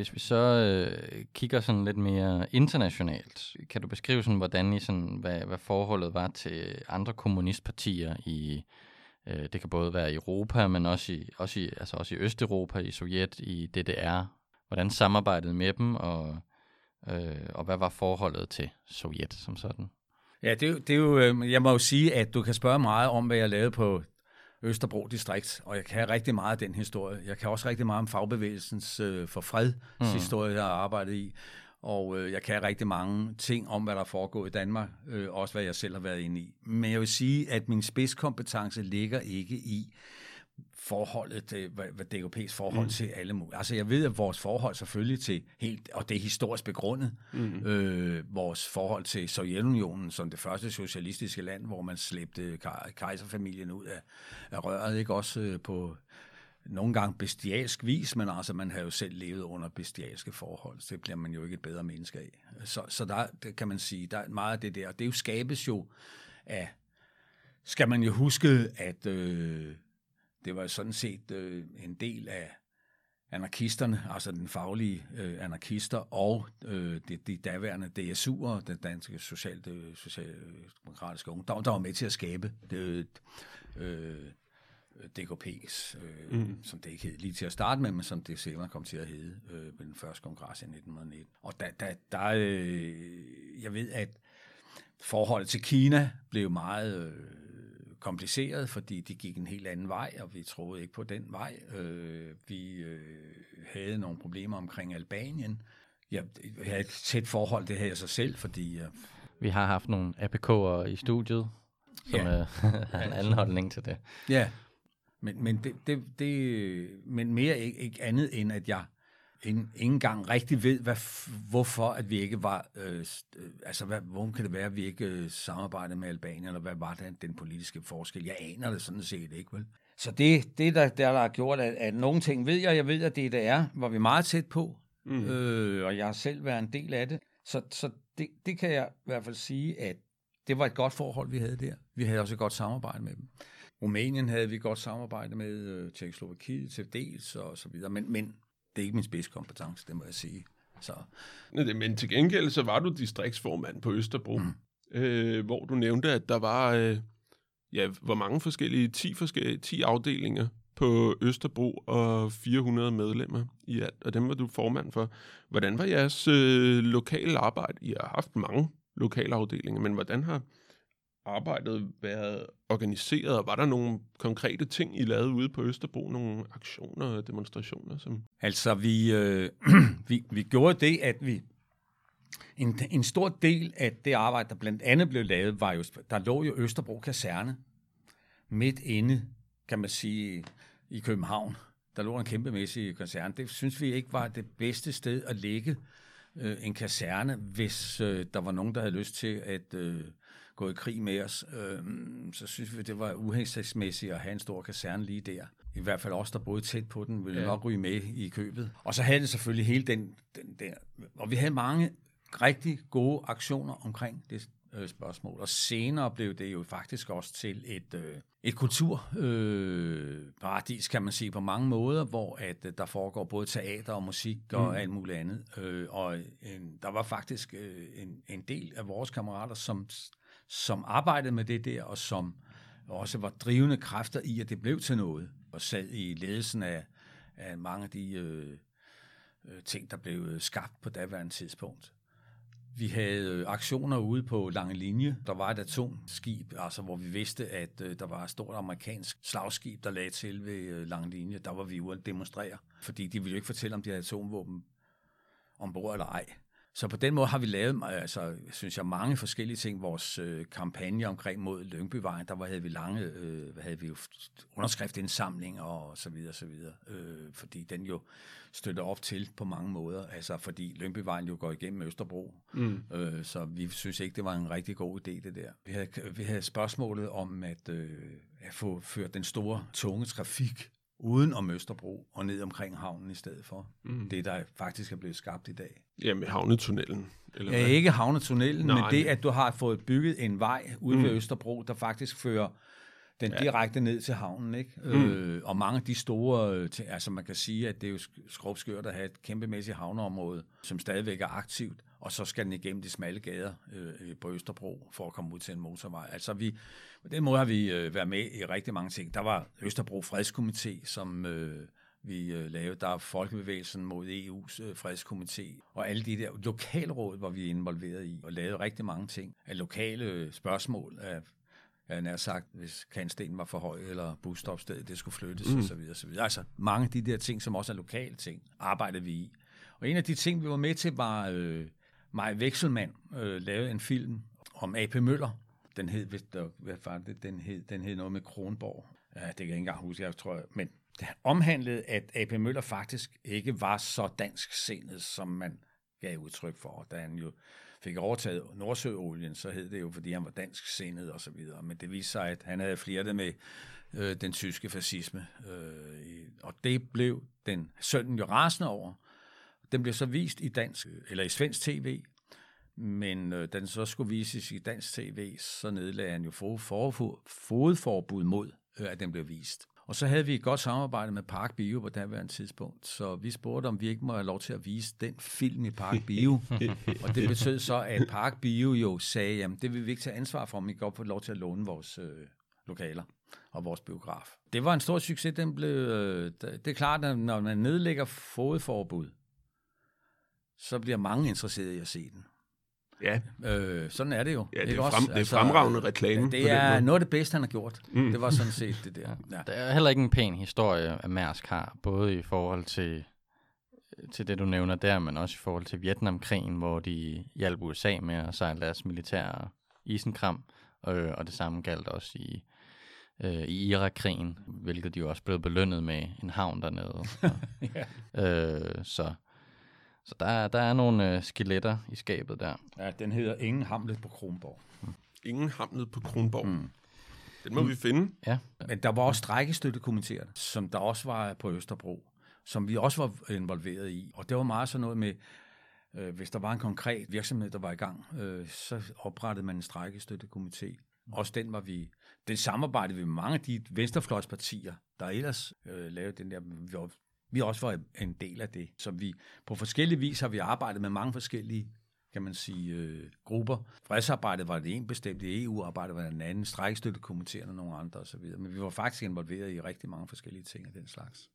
Hvis vi så øh, kigger sådan lidt mere internationalt, kan du beskrive sådan, hvordan I sådan, hvad, hvad forholdet var til andre kommunistpartier i, øh, det kan både være i Europa, men også i, også i, altså også i Østeuropa, i Sovjet, i DDR. Hvordan samarbejdede med dem, og, øh, og hvad var forholdet til Sovjet som sådan? Ja, det, det er jo, øh, jeg må jo sige, at du kan spørge meget om, hvad jeg lavede på Østerbro distrikt, og jeg kan rigtig meget af den historie. Jeg kan også rigtig meget om fagbevægelsens øh, for fred mm. historie, jeg har arbejdet i. Og øh, jeg kan rigtig mange ting om, hvad der foregår i Danmark, øh, også hvad jeg selv har været inde i. Men jeg vil sige, at min spidskompetence ligger ikke i forholdet, til, hvad, hvad DKP's forhold mm. til alle mulige. Altså jeg ved, at vores forhold selvfølgelig til helt, og det er historisk begrundet, mm. øh, vores forhold til Sovjetunionen som det første socialistiske land, hvor man slæbte kejserfamilien ud af, af røret, ikke også øh, på nogle gange bestialsk vis, men altså man har jo selv levet under bestialske forhold, så det bliver man jo ikke et bedre menneske af. Så, så der det kan man sige, der er meget af det der, det jo skabes jo af, skal man jo huske, at øh, det var sådan set øh, en del af anarkisterne, altså den faglige øh, anarkister og øh, de, de daværende DSU'er, den danske social, det, socialdemokratiske unge, der, der var med til at skabe det, øh, DKP's, øh, mm. som det ikke hed lige til at starte med, men som det senere kom til at hedde øh, ved den første kongres i 1919. Og der, der, der øh, jeg ved, at forholdet til Kina blev meget øh, kompliceret, fordi de gik en helt anden vej, og vi troede ikke på den vej. Øh, vi øh, havde nogle problemer omkring Albanien. Jeg, jeg havde et tæt forhold, det havde jeg sig selv, fordi... Øh, vi har haft nogle APK'ere i studiet, som ja. øh, har en anden holdning til det. Ja, men, men, det, det, det, men mere ikke, ikke andet end, at jeg ikke engang rigtig ved, hvad, hvorfor at vi ikke var, øh, altså hvad, hvor kan det være, at vi ikke øh, samarbejdede med Albanien, eller hvad var det, den politiske forskel? Jeg aner det sådan set ikke, vel? Så det, det der, der, der har gjort, at, at nogle ting ved jeg, jeg ved, at det der er, var vi meget tæt på, mm. øh, og jeg har selv været en del af det. Så, så det, det kan jeg i hvert fald sige, at det var et godt forhold, vi havde der. Vi havde også et godt samarbejde med dem. Rumænien havde vi godt samarbejde med, øh, Tjekkoslovakiet til dels og så videre, men, men det er ikke min spidskompetence, det må jeg sige. Så. Men til gengæld så var du distriktsformand på Østerbro, mm. øh, hvor du nævnte, at der var øh, ja, hvor mange forskellige, 10, forskellige, 10 afdelinger på Østerbro og 400 medlemmer i alt, og dem var du formand for. Hvordan var jeres øh, lokale arbejde? I har haft mange lokale afdelinger, men hvordan har arbejdet været organiseret, og var der nogle konkrete ting, I lavede ude på Østerbro, nogle aktioner og demonstrationer? Som... Altså, vi, øh, vi, vi gjorde det, at vi en, en stor del af det arbejde, der blandt andet blev lavet, var jo, der lå jo Østerbro Kaserne midt inde, kan man sige, i København. Der lå en kæmpemæssig kaserne. Det synes vi ikke var det bedste sted at ligge øh, en kaserne, hvis øh, der var nogen, der havde lyst til at øh, gå i krig med os, øh, så synes vi, det var uhensigtsmæssigt at have en stor kaserne lige der. I hvert fald os, der boede tæt på den, ville ja. nok ryge med i købet. Og så havde det selvfølgelig hele den, den der. Og vi havde mange rigtig gode aktioner omkring det øh, spørgsmål. Og senere blev det jo faktisk også til et, øh, et kulturparadis, øh, kan man sige, på mange måder, hvor at øh, der foregår både teater og musik og mm. alt muligt andet. Øh, og en, der var faktisk øh, en, en del af vores kammerater, som som arbejdede med det der, og som også var drivende kræfter i, at det blev til noget, og sad i ledelsen af, af mange af de øh, øh ting, der blev øh, skabt på daværende tidspunkt. Vi havde øh, aktioner ude på lange linje. Der var et atomskib, altså hvor vi vidste, at der var et stort amerikansk slagskib, der lagde til ved lange linje. Der var vi ude at demonstrere, fordi de ville jo ikke fortælle, om de havde atomvåben ombord eller ej. Så på den måde har vi lavet, altså, synes jeg, mange forskellige ting. Vores øh, kampagne omkring mod Lyngbyvejen, der var, havde vi lange, øh, havde vi jo og så videre, så videre. Øh, fordi den jo støtter op til på mange måder. Altså, fordi Lyngbyvejen jo går igennem Østerbro. Mm. Øh, så vi synes ikke, det var en rigtig god idé, det der. Vi havde, vi havde spørgsmålet om at, øh, at få ført den store, tunge trafik uden om Østerbro og ned omkring havnen i stedet for. Mm. Det, der faktisk er blevet skabt i dag. Ja, med havnetunnelen. Eller ja, hvad? ikke havnetunnelen, Nej, men det, at du har fået bygget en vej ude mm. ved Østerbro, der faktisk fører den ja. direkte ned til havnen, ikke? Mm. Øh, og mange af de store, øh, altså man kan sige, at det er jo skrubskørt at have et kæmpemæssigt havneområde, som stadigvæk er aktivt, og så skal den igennem de smalle gader øh, på Østerbro for at komme ud til en motorvej. Altså vi, på den måde har vi øh, været med i rigtig mange ting. Der var Østerbro Fredskomité, som øh, vi øh, lavede. Der er Folkebevægelsen mod EU's øh, fredskomité, og alle de der lokalråd, hvor vi er involveret i, og lavede rigtig mange ting af lokale spørgsmål, af jeg har sagt, hvis kantstenen var for høj, eller busstopstedet, det skulle flyttes, mm. og så videre, så videre. Altså mange af de der ting, som også er lokale ting, arbejdede vi i. Og en af de ting, vi var med til, var øh, Maj Vekselmand øh, lavede en film om A.P. Møller. Den hed, hvis der, hvad var det, den hed, den hed noget med Kronborg. Ja, det kan jeg ikke engang huske, jeg tror, men det omhandlede, at A.P. Møller faktisk ikke var så dansk sindet, som man gav udtryk for, da han jo fik overtaget Nordsøolien, så hed det jo, fordi han var dansk sindet og så videre. Men det viste sig, at han havde flirtet med øh, den tyske fascisme. Øh, og det blev den sønnen jo rasende over. Den blev så vist i dansk, eller i svensk tv, men øh, den så skulle vises i dansk tv, så nedlagde han jo fodforbud mod, øh, at den blev vist. Og så havde vi et godt samarbejde med Park Bio på daværende tidspunkt, så vi spurgte, om vi ikke må have lov til at vise den film i Park Bio. og det betød så, at Park Bio jo sagde, jamen det vil vi ikke tage ansvar for, om vi godt få lov til at låne vores øh, lokaler og vores biograf. Det var en stor succes. Den blev, øh, det er klart, at når man nedlægger fodforbud, så bliver mange interesseret i at se den. Ja. Øh, sådan er det jo. Ja, det er, frem, det er altså, fremragende reklame. Ja, det er noget af det bedste, han har gjort. Mm. Det var sådan set det der. Ja. Der er heller ikke en pæn historie, at Mærsk har, både i forhold til, til det, du nævner der, men også i forhold til Vietnamkrigen, hvor de hjalp USA med at sejle deres militære isenkram, øh, og det samme galt også i, øh, i Irak-krigen, hvilket de jo også blev belønnet med en havn dernede. ja. øh, så så der, der er nogle øh, skeletter i skabet der. Ja, den hedder Ingen Hamlet på Kronborg. Mm. Ingen Hamlet på Kronborg. Mm. Den må mm. vi finde. Ja. Men der var også strækkestøttekomiteer, som der også var på Østerbro, som vi også var involveret i. Og det var meget sådan noget med, øh, hvis der var en konkret virksomhed, der var i gang, øh, så oprettede man en strækkestøttekomité. Mm. Også den var vi, den samarbejdede vi med mange af de venstrefløjspartier, der ellers øh, lavede den der, vi var vi også var en del af det. Så vi på forskellige vis har vi arbejdet med mange forskellige kan man sige, øh, grupper. Fredsarbejdet var det en bestemt, EU-arbejdet e var den anden, strækstøttekomitéerne nogle andre osv. Men vi var faktisk involveret i rigtig mange forskellige ting af den slags.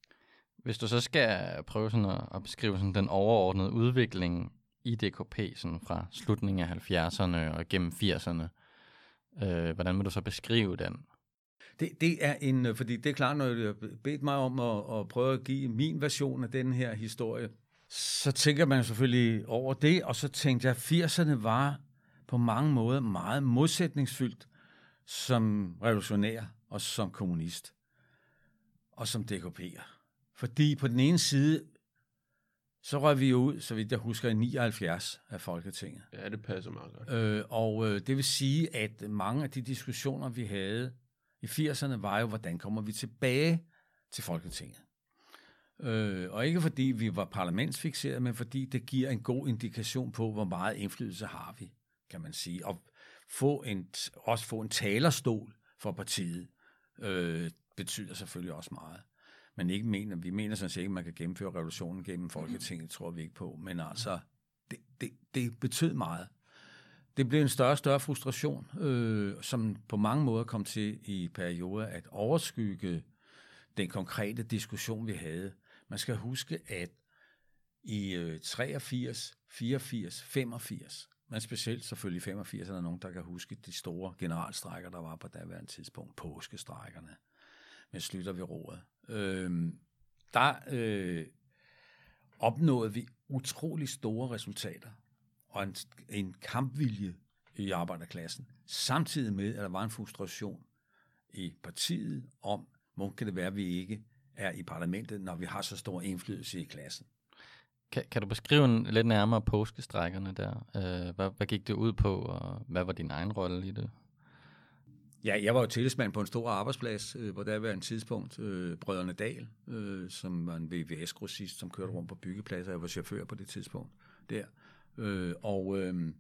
Hvis du så skal prøve sådan at, at beskrive sådan den overordnede udvikling i DKP sådan fra slutningen af 70'erne og gennem 80'erne, øh, hvordan vil du så beskrive den? Det, det er en, øh, fordi det er klart, når jeg bedt mig om at, at prøve at give min version af den her historie, så tænker man selvfølgelig over det, og så tænkte jeg, at 80'erne var på mange måder meget modsætningsfyldt som revolutionær og som kommunist og som DKP'er. Fordi på den ene side, så røg vi ud, så vidt jeg husker, i 79 af Folketinget. Ja, det passer meget godt. Øh, og øh, det vil sige, at mange af de diskussioner, vi havde i 80'erne, var jo, hvordan kommer vi tilbage til Folketinget. Øh, og ikke fordi vi var parlamentsfixeret, men fordi det giver en god indikation på, hvor meget indflydelse har vi, kan man sige. Og få en, også få en talerstol for partiet øh, betyder selvfølgelig også meget. Men ikke mener, vi mener sådan set ikke, at man kan gennemføre revolutionen gennem Folketinget, tror vi ikke på. Men altså, det, det, det betød meget det blev en større og større frustration, øh, som på mange måder kom til i perioder at overskygge den konkrete diskussion, vi havde. Man skal huske, at i øh, 83, 84, 85, men specielt selvfølgelig 85, er der nogen, der kan huske de store generalstrækker, der var på daværende tidspunkt, påskestrækkerne, med slutter ved roret. Øh, der øh, opnåede vi utrolig store resultater og en, en kampvilje i arbejderklassen, samtidig med, at der var en frustration i partiet om, hvor kan det være, at vi ikke er i parlamentet, når vi har så stor indflydelse i klassen. Kan, kan du beskrive en, lidt nærmere påskestrækkerne der? Øh, hvad, hvad gik det ud på, og hvad var din egen rolle i det? Ja, jeg var jo tillidsmand på en stor arbejdsplads, øh, hvor der var en tidspunkt, øh, Brødrene Dal, øh, som var en VVS-grossist, som kørte rundt på byggepladser. Jeg var chauffør på det tidspunkt der. Øh, og øh,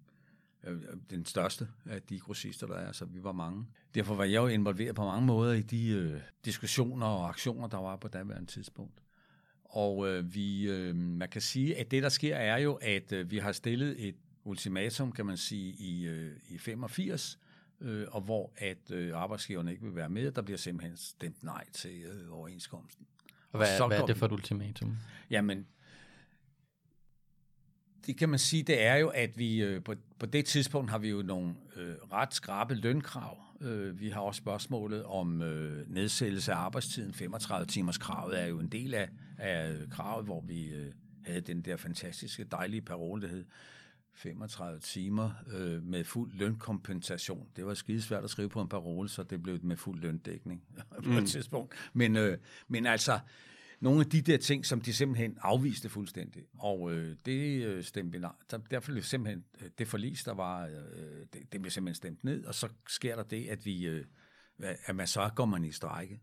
øh, den største af de grossister, der er, så vi var mange. Derfor var jeg jo involveret på mange måder i de øh, diskussioner og aktioner, der var på daværende tidspunkt. Og øh, vi, øh, man kan sige, at det, der sker, er jo, at øh, vi har stillet et ultimatum, kan man sige, i, øh, i 85, øh, og hvor at øh, arbejdsgiverne ikke vil være med, der bliver simpelthen stemt nej til øh, overenskomsten. Og hvad, og hvad er det for et ultimatum? Jamen, det kan man sige, det er jo, at vi øh, på, på det tidspunkt har vi jo nogle øh, ret skrabe lønkrav. Øh, vi har også spørgsmålet om øh, nedsættelse af arbejdstiden. 35 timers kravet er jo en del af, af kravet, hvor vi øh, havde den der fantastiske, dejlige parole, der hed 35 timer øh, med fuld lønkompensation. Det var skidesvært at skrive på en parole, så det blev med fuld løndækning på et tidspunkt. Men, øh, men altså, nogle af de der ting, som de simpelthen afviste fuldstændig. Og øh, det øh, stemte nej. Der, derfor blev simpelthen øh, det forlis, der var, øh, det, det blev simpelthen stemt ned, og så sker der det, at vi, øh, at man så går man i strække.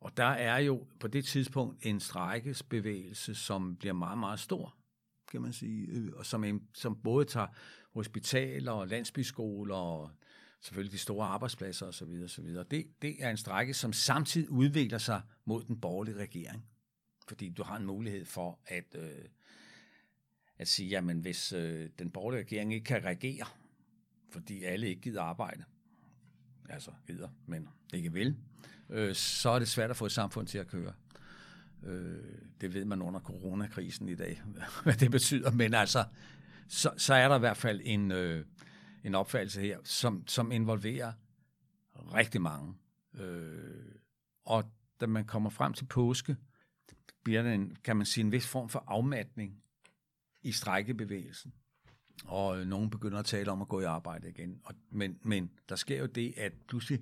Og der er jo på det tidspunkt en strækkesbevægelse, som bliver meget, meget stor, kan man sige, øh, og som, en, som både tager hospitaler og landsbyskoler og selvfølgelig de store arbejdspladser osv. osv. Det, det er en strække, som samtidig udvikler sig mod den borgerlige regering. Fordi du har en mulighed for at, øh, at sige, jamen hvis øh, den borgerlige regering ikke kan regere, fordi alle ikke gider arbejde, altså gider, men ikke vil, øh, så er det svært at få et samfund til at køre. Øh, det ved man under coronakrisen i dag, hvad det betyder. Men altså, så, så er der i hvert fald en, øh, en opfattelse her, som, som involverer rigtig mange. Øh, og da man kommer frem til påske, bliver der en, kan man sige, en vis form for afmatning i strækkebevægelsen. Og øh, nogen begynder at tale om at gå i arbejde igen. Og, men, men der sker jo det, at pludselig,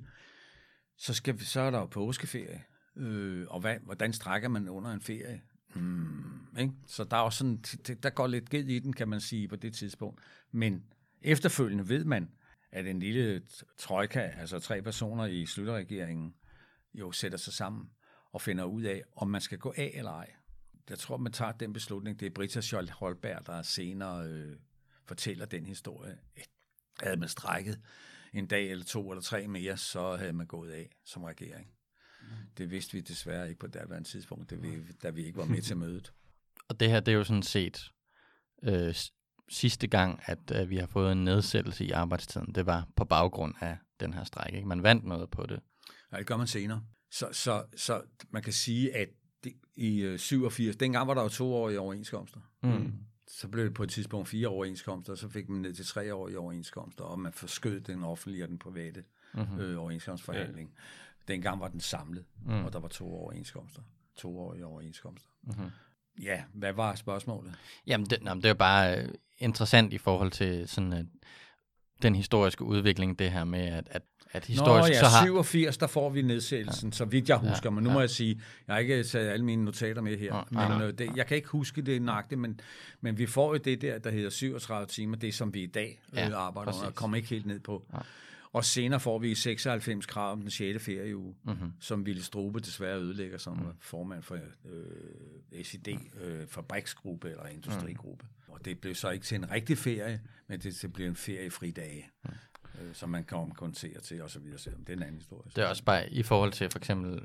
så, skal, så er der jo påskeferie. Øh, og hvad, hvordan strækker man under en ferie? Hmm, ikke? Så der er også sådan, der går lidt ged i den, kan man sige, på det tidspunkt. Men efterfølgende ved man, at en lille trojka, altså tre personer i slutterregeringen, jo sætter sig sammen og finder ud af, om man skal gå af eller ej. Jeg tror, man tager den beslutning. Det er Britta Scholt Holberg, der senere øh, fortæller den historie. Havde man strækket en dag eller to eller tre mere, så havde man gået af som regering. Det vidste vi desværre ikke på det daværende tidspunkt, da vi, da vi ikke var med til mødet. Og det her, det er jo sådan set øh, sidste gang, at øh, vi har fået en nedsættelse i arbejdstiden. Det var på baggrund af den her strække. Ikke? Man vandt noget på det. Ja, det gør man senere. Så, så, så man kan sige, at det, i øh, 87, dengang var der jo to år i overenskomster. Mm. Så blev det på et tidspunkt fire overenskomster, og så fik man ned til tre år i overenskomster, og man forskød den offentlige og den private mm-hmm. øh, overenskomstforhandling. Ja. Dengang var den samlet, mm. og der var to overenskomster. To år i overenskomster. Mm-hmm. Ja, hvad var spørgsmålet? Jamen, det, jamen, det er bare øh, interessant i forhold til sådan, uh, den historiske udvikling, det her med, at, at, at historisk... Nå ja, så har... 87, der får vi nedsættelsen, ja. så vidt jeg husker. Ja, men nu ja. må jeg sige, jeg har ikke taget alle mine notater med her, ja, men ja. Øh, det, jeg kan ikke huske det nøjagtigt, men, men vi får jo det der, der hedder 37 timer, det som vi i dag ja, øh, arbejder og kommer ikke helt ned på. Ja. Og senere får vi 96 krav om den 6. ferieuge, mm-hmm. som Ville Strube desværre ødelægger som mm. formand for øh, SID, øh, fabriksgruppe eller industrigruppe. Mm. Og det blev så ikke til en rigtig ferie, men det, det blev en feriefri dag. Mm øh, som man kan omkontere til osv. Det er en anden historie. Det er også bare i forhold til for eksempel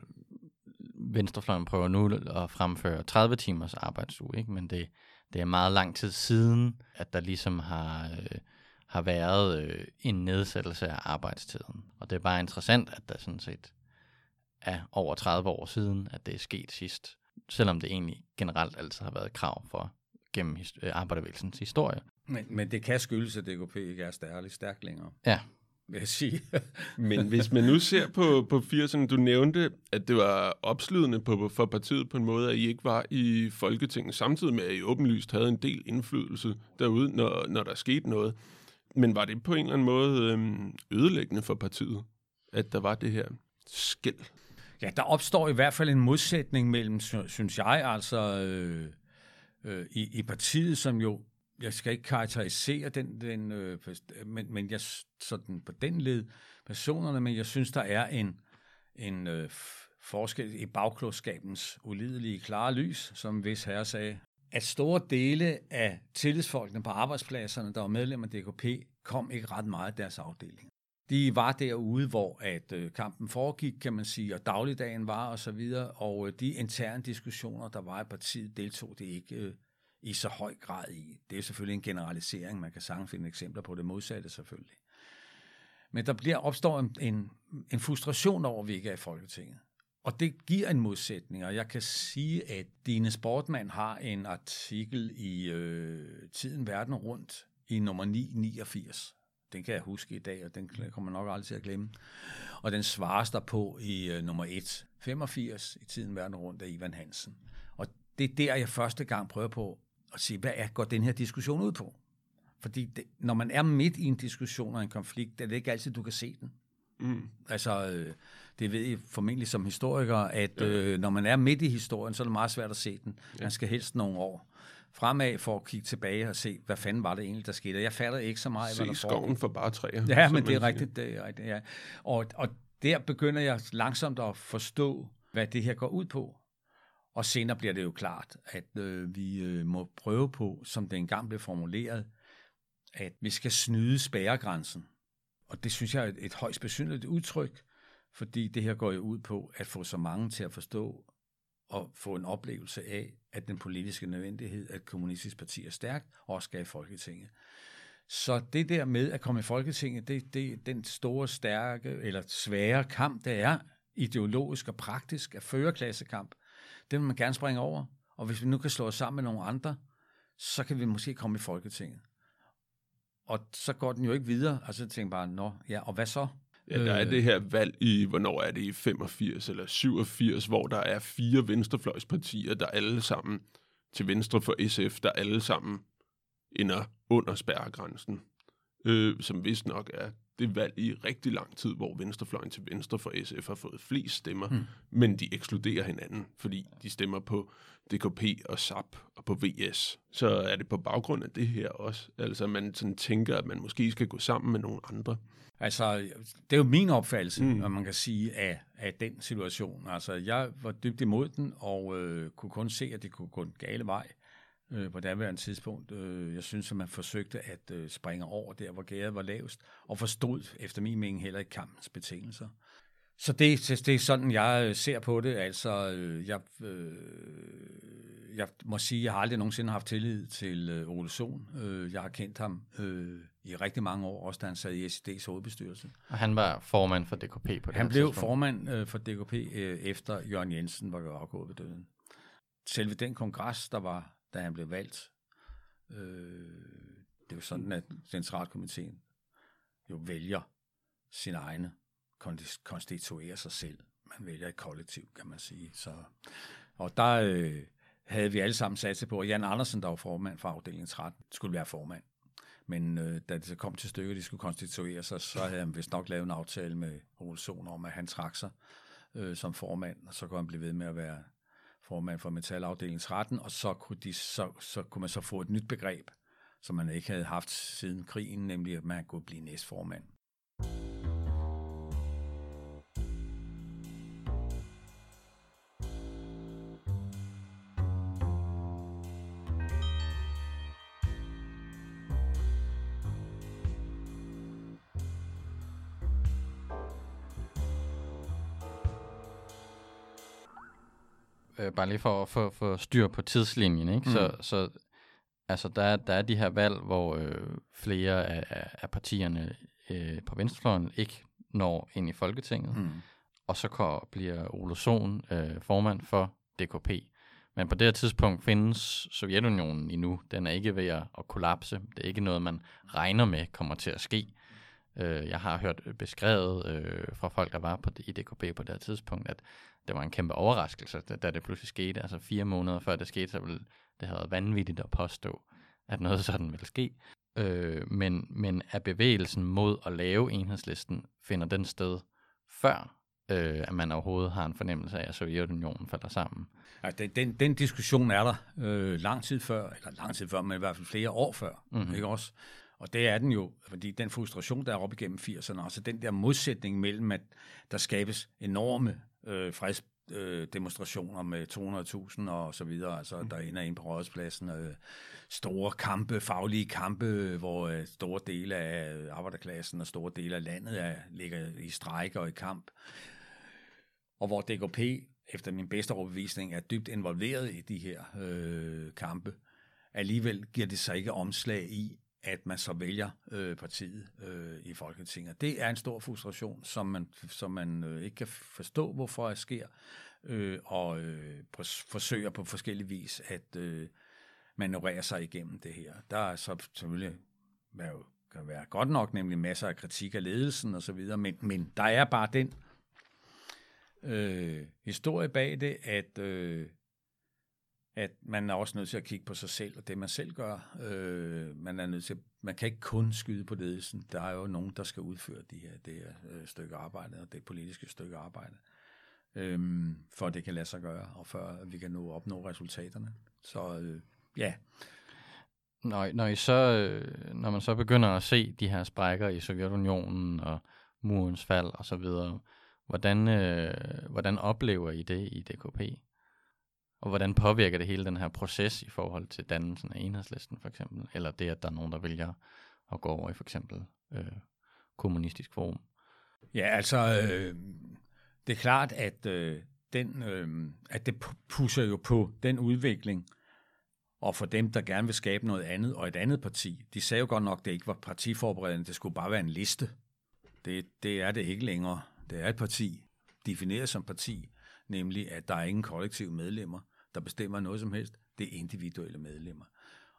Venstrefløjen prøver nu at fremføre 30 timers arbejdsuge, ikke? men det, det er meget lang tid siden, at der ligesom har øh, har været øh, en nedsættelse af arbejdstiden. Og det er bare interessant, at der sådan set er over 30 år siden, at det er sket sidst. Selvom det egentlig generelt altid har været krav for gennem øh, arbejdervægelsens historie. Men, men det kan skyldes, at DKP ikke er stærligt stærkt længere. Ja. Vil jeg sige. men hvis man nu ser på, på 80'erne, du nævnte, at det var opslidende på, for partiet på en måde, at I ikke var i Folketinget, samtidig med, at I åbenlyst havde en del indflydelse derude, når, når der skete noget. Men var det på en eller anden måde øhm, ødelæggende for partiet, at der var det her skæld? Ja, der opstår i hvert fald en modsætning mellem, synes jeg, altså øh, øh, i, i partiet, som jo, jeg skal ikke karakterisere den, den øh, men, men jeg sådan på den led personerne, men jeg synes, der er en, en øh, forskel i bagklodskabens ulidelige klare lys, som hvis herre sagde, at store dele af tillidsfolkene på arbejdspladserne, der var medlemmer af DKP, kom ikke ret meget af deres afdeling. De var derude, hvor at øh, kampen foregik, kan man sige, og dagligdagen var og så videre, og øh, de interne diskussioner, der var i partiet, deltog det ikke øh, i så høj grad i. Det er selvfølgelig en generalisering, man kan sagtens finde eksempler på det modsatte selvfølgelig. Men der bliver opstår en, en, en frustration over, at vi ikke er i Folketinget og det giver en modsætning, og jeg kan sige, at Dine Sportmand har en artikel i øh, Tiden Verden Rundt i nummer 989. Den kan jeg huske i dag, og den kommer nok aldrig til at glemme. Og den svares der på i øh, nummer 1, 85 i Tiden Verden Rundt af Ivan Hansen. Og det er der, jeg første gang prøver på at sige, hvad er, går den her diskussion ud på? Fordi det, når man er midt i en diskussion og en konflikt, er det ikke altid, du kan se den. Mm. Altså, øh, det ved I formentlig som historiker, at øh, når man er midt i historien, så er det meget svært at se den. Ja. Man skal helst nogle år fremad for at kigge tilbage og se, hvad fanden var det egentlig, der skete. Jeg fatter ikke så meget, se hvad der skoven for bare træer. Ja, men det er rigtigt. Det er rigtigt ja. og, og der begynder jeg langsomt at forstå, hvad det her går ud på. Og senere bliver det jo klart, at øh, vi øh, må prøve på, som det engang blev formuleret, at vi skal snyde spærregrænsen. Og det synes jeg er et, et højst besynderligt udtryk, fordi det her går jo ud på at få så mange til at forstå og få en oplevelse af, at den politiske nødvendighed, at kommunistisk parti er stærkt, også skal i Folketinget. Så det der med at komme i Folketinget, det, det er den store, stærke eller svære kamp, det er ideologisk og praktisk at føre klassekamp. Den vil man gerne springe over. Og hvis vi nu kan slå os sammen med nogle andre, så kan vi måske komme i Folketinget. Og så går den jo ikke videre. Altså jeg tænker bare, nå, ja, og hvad så? Ja, der er det her valg i, hvornår er det i 85 eller 87, hvor der er fire venstrefløjspartier, der alle sammen til venstre for SF, der alle sammen ender under spærregrænsen, øh, som vist nok er det valg i rigtig lang tid, hvor venstrefløjen til venstre for SF har fået flest stemmer, mm. men de ekskluderer hinanden, fordi de stemmer på DKP og SAP og på VS. Så er det på baggrund af det her også. Altså man sådan tænker, at man måske skal gå sammen med nogle andre. Altså, det er jo min opfattelse, mm. at man kan sige, af, af den situation. Altså, jeg var dybt imod den, og øh, kunne kun se, at det kunne gå en gale vej øh, på daværende tidspunkt. Øh, jeg synes, at man forsøgte at øh, springe over der, hvor gæret var lavest, og forstod efter min mening heller ikke kampens betingelser. Så det, det er sådan, jeg øh, ser på det. Altså, øh, jeg, øh, jeg må sige, jeg har aldrig nogensinde haft tillid til øh, Ole Sohn. Øh, jeg har kendt ham øh, i rigtig mange år, også da han sad i SED's hovedbestyrelse. Og han var formand for DKP på det Han blev tidspunkt. formand øh, for DKP øh, efter Jørgen Jensen var afgået ved døden. Selve den kongres, der var, da han blev valgt, øh, det var sådan, at centralkomiteen jo vælger sin egne konstituere sig selv. Man vælger et kollektiv, kan man sige. Så, og der øh, havde vi alle sammen sat sig på, at Jan Andersen, der var formand for afdeling 13, skulle være formand. Men øh, da det så kom til stykket, de skulle konstituere sig, så havde han vist nok lavet en aftale med Olsson om, at han trak sig øh, som formand, og så kunne han blive ved med at være formand for metalafdeling 13, og så kunne, de, så, så kunne man så få et nyt begreb, som man ikke havde haft siden krigen, nemlig at man kunne blive næstformand. Bare lige for at få, få styr på tidslinjen, ikke? Mm. Så, så altså, der, er, der er de her valg, hvor øh, flere af, af partierne øh, på venstrefløjen ikke når ind i Folketinget, mm. og så kan, bliver Ole Sohn øh, formand for DKP. Men på det her tidspunkt findes Sovjetunionen endnu. Den er ikke ved at, at kollapse. Det er ikke noget, man regner med kommer til at ske. Øh, jeg har hørt beskrevet øh, fra folk, der var på, i DKP på det her tidspunkt, at det var en kæmpe overraskelse, da, da det pludselig skete. Altså fire måneder før det skete, så ville det have været vanvittigt at påstå, at noget sådan ville ske. Øh, men, men er bevægelsen mod at lave enhedslisten, finder den sted før, øh, at man overhovedet har en fornemmelse af, at Sovjetunionen falder sammen? Ja, den, den, den diskussion er der øh, lang tid før, eller lang tid før, men i hvert fald flere år før, mm-hmm. ikke også? Og det er den jo, fordi den frustration, der er op igennem 80'erne, altså den der modsætning mellem, at der skabes enorme øh, freds, øh, demonstrationer med 200.000 og så videre, altså mm. der ender ind på rådspladsen, øh, store kampe, faglige kampe, hvor øh, store dele af arbejderklassen og store dele af landet er, ligger i strejke og i kamp, og hvor DKP, efter min bedste overbevisning, er dybt involveret i de her øh, kampe, alligevel giver det sig ikke omslag i, at man så vælger øh, partiet øh, i Folketinget. Det er en stor frustration, som man, som man øh, ikke kan forstå, hvorfor det sker, øh, og øh, forsøger på forskellige vis at øh, manøvrere sig igennem det her. Der er så selvfølgelig hvad jo kan være godt nok, nemlig masser af kritik af ledelsen og så videre, men, men der er bare den øh, historie bag det, at øh, at man er også nødt til at kigge på sig selv og det, man selv gør. Øh, man er nødt til, man kan ikke kun skyde på ledelsen. Der er jo nogen, der skal udføre de her, det her øh, stykke arbejde og det politiske stykke arbejde, øh, for at det kan lade sig gøre, og før vi kan nå opnå resultaterne. Så øh, ja. Når, når, I så, øh, når man så begynder at se de her sprækker i Sovjetunionen og murens fald og så videre, hvordan, øh, hvordan oplever I det i DKP? Og hvordan påvirker det hele den her proces i forhold til dannelsen af enhedslisten for eksempel? Eller det, at der er nogen, der vælger at gå over i for eksempel øh, kommunistisk form? Ja, altså, øh, det er klart, at, øh, den, øh, at det pusser jo på den udvikling, og for dem, der gerne vil skabe noget andet, og et andet parti, de sagde jo godt nok, at det ikke var partiforberedende, det skulle bare være en liste. Det, det er det ikke længere. Det er et parti, defineret som parti, nemlig at der er ingen kollektive medlemmer, der bestemmer noget som helst. Det er individuelle medlemmer.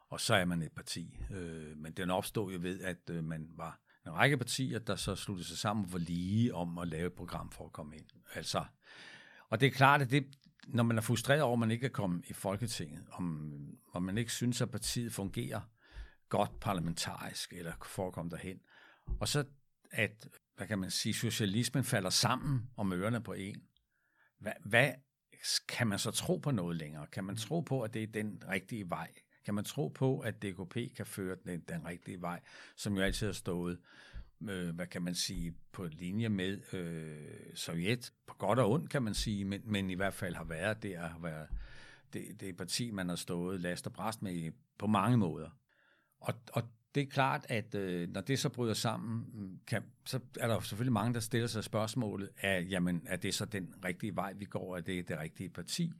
Og så er man et parti. Øh, men den opstod jo ved, at øh, man var en række partier, der så sluttede sig sammen for lige om at lave et program for at komme ind. Altså, og det er klart, at det, når man er frustreret over, at man ikke er kommet i Folketinget, om, om man ikke synes, at partiet fungerer godt parlamentarisk, eller forekommer derhen, og så at, hvad kan man sige, socialismen falder sammen om ørerne på en, hvad, hvad kan man så tro på noget længere? Kan man tro på, at det er den rigtige vej? Kan man tro på, at DKP kan føre den, den rigtige vej, som jo altid har stået, øh, hvad kan man sige, på linje med øh, Sovjet, på godt og ondt kan man sige, men, men i hvert fald har været det, har været det, det parti, man har stået last og bræst med på mange måder. Og, og det er klart, at øh, når det så bryder sammen, mm, kan, så er der selvfølgelig mange, der stiller sig spørgsmålet, af, jamen, er det så den rigtige vej, vi går? Er det det rigtige parti?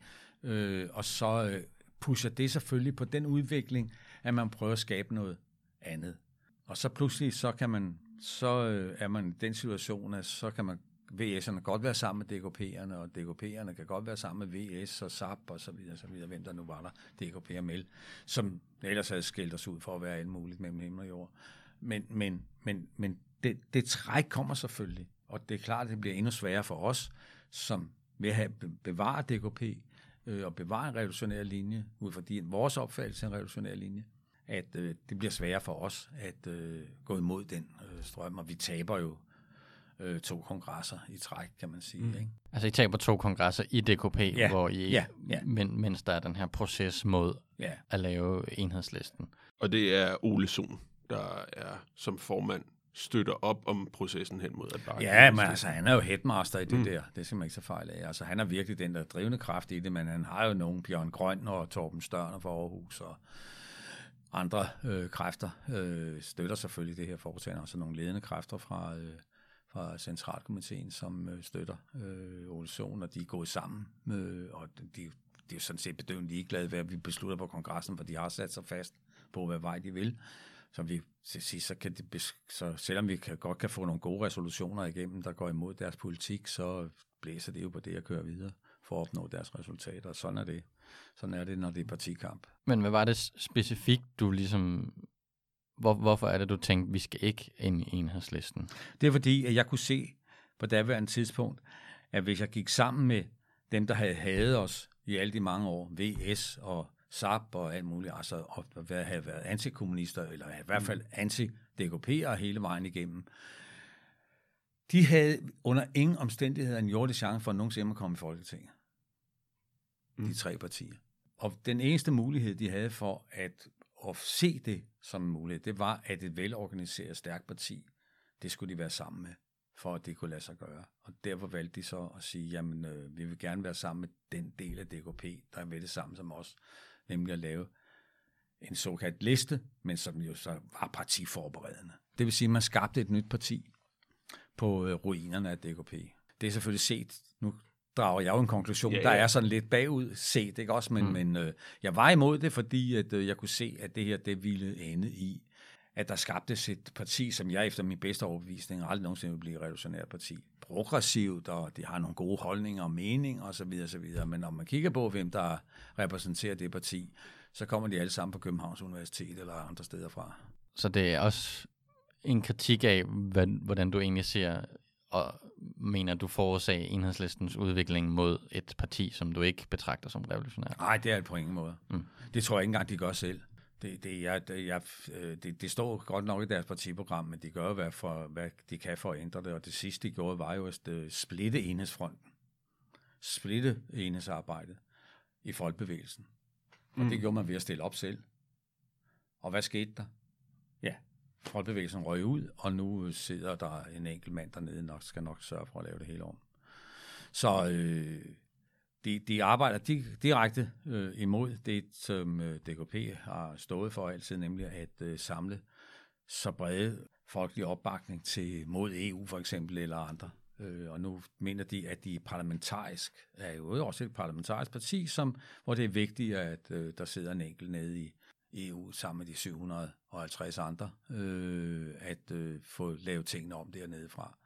Øh, og så øh, pusher det selvfølgelig på den udvikling, at man prøver at skabe noget andet. Og så pludselig, så kan man, så øh, er man i den situation, at så kan man VS'erne godt være sammen med DKP'erne, og DKP'erne kan godt være sammen med VS og SAP og så videre, så videre, hvem der nu var der, DKP og MEL, som ellers havde skældt os ud for at være alt muligt mellem himmel og jord. Men, men, men, men det, det træk kommer selvfølgelig, og det er klart, at det bliver endnu sværere for os, som vil have bevaret DKP øh, og bevare en revolutionær linje, ud fra din, vores opfattelse af en revolutionær linje, at øh, det bliver sværere for os at øh, gå imod den øh, strøm, og vi taber jo øh, to kongresser i træk, kan man sige. Mm. Ikke? Altså I taber to kongresser i DKP, ja. hvor I, ja. Ja. Men, mens der er den her proces mod ja. at lave enhedslisten. Og det er Ole Sohn, der er som formand støtter op om processen hen mod at bakke. Ja, men altså, han er jo headmaster i det mm. der. Det skal man ikke så fejl af. Altså, han er virkelig den, der drivende kraft i det, men han har jo nogen, Bjørn Grøn og Torben Størner fra Aarhus og andre øh, kræfter øh, støtter selvfølgelig det her foretagende, og så nogle ledende kræfter fra, øh, fra Centralkomiteen, som øh, støtter øh, Ole Sohn, og de er gået sammen, øh, og de, de er jo sådan set bedøvende ligeglade ved, at vi beslutter på kongressen, for de har sat sig fast på, hvad vej de vil. Så vi til sidst, så kan de, så selvom vi kan, godt kan få nogle gode resolutioner igennem, der går imod deres politik, så blæser det jo på det at køre videre for at opnå deres resultater. Sådan er det. Sådan er det, når det er partikamp. Men hvad var det specifikt, du ligesom hvor, hvorfor er det, du tænkte, vi skal ikke ind i enhedslisten? Det er fordi, at jeg kunne se på daværende tidspunkt, at hvis jeg gik sammen med dem, der havde hadet os i alle de mange år, VS og SAP og alt muligt, altså og have været antikommunister, eller i hvert fald anti-DKP'ere hele vejen igennem, de havde under ingen omstændigheder en jordisk chance for at nogensinde at komme i Folketinget. Mm. De tre partier. Og den eneste mulighed, de havde for at at se det som muligt, det var, at et velorganiseret, stærkt parti, det skulle de være sammen med, for at det kunne lade sig gøre. Og derfor valgte de så at sige, jamen, øh, vi vil gerne være sammen med den del af DKP, der er med det samme som os, nemlig at lave en såkaldt liste, men som jo så var partiforberedende. Det vil sige, at man skabte et nyt parti på øh, ruinerne af DKP. Det er selvfølgelig set, nu drager jeg jo en konklusion, ja, ja. der er sådan lidt bagud set, ikke også? Men, mm. men øh, jeg var imod det, fordi at, øh, jeg kunne se, at det her, det ville ende i, at der skabtes et parti, som jeg efter min bedste overbevisning aldrig nogensinde vil blive et revolutionært parti. Progressivt, og de har nogle gode holdninger og meninger osv. osv. Men når man kigger på, hvem der repræsenterer det parti, så kommer de alle sammen på Københavns Universitet eller andre steder fra. Så det er også en kritik af, hvordan du egentlig ser og mener, du forårsag enhedslistens udvikling mod et parti, som du ikke betragter som revolutionært? Nej, det er det på ingen måde. Mm. Det tror jeg ikke engang, de gør selv. Det, det, jeg, jeg, øh, det, det står godt nok i deres partiprogram, men de gør, hvad, for, hvad de kan for at ændre det. Og det sidste, de gjorde, var jo at øh, splitte enhedsfronten. Splitte enhedsarbejdet i folkebevægelsen. Og mm. det gjorde man ved at stille op selv. Og hvad skete der? Frontbevægelsen folkebevægelsen røg ud, og nu sidder der en enkelt mand dernede, nok skal nok sørge for at lave det hele om. Så øh, de, de arbejder direkte øh, imod det, som øh, DKP har stået for altid, nemlig at øh, samle så brede folkelig opbakning til mod EU for eksempel, eller andre. Øh, og nu mener de, at de parlamentarisk er jo også et parlamentarisk parti, som, hvor det er vigtigt, at øh, der sidder en enkelt nede i EU sammen med de 750 andre, øh, at øh, få lavet tingene om dernede fra.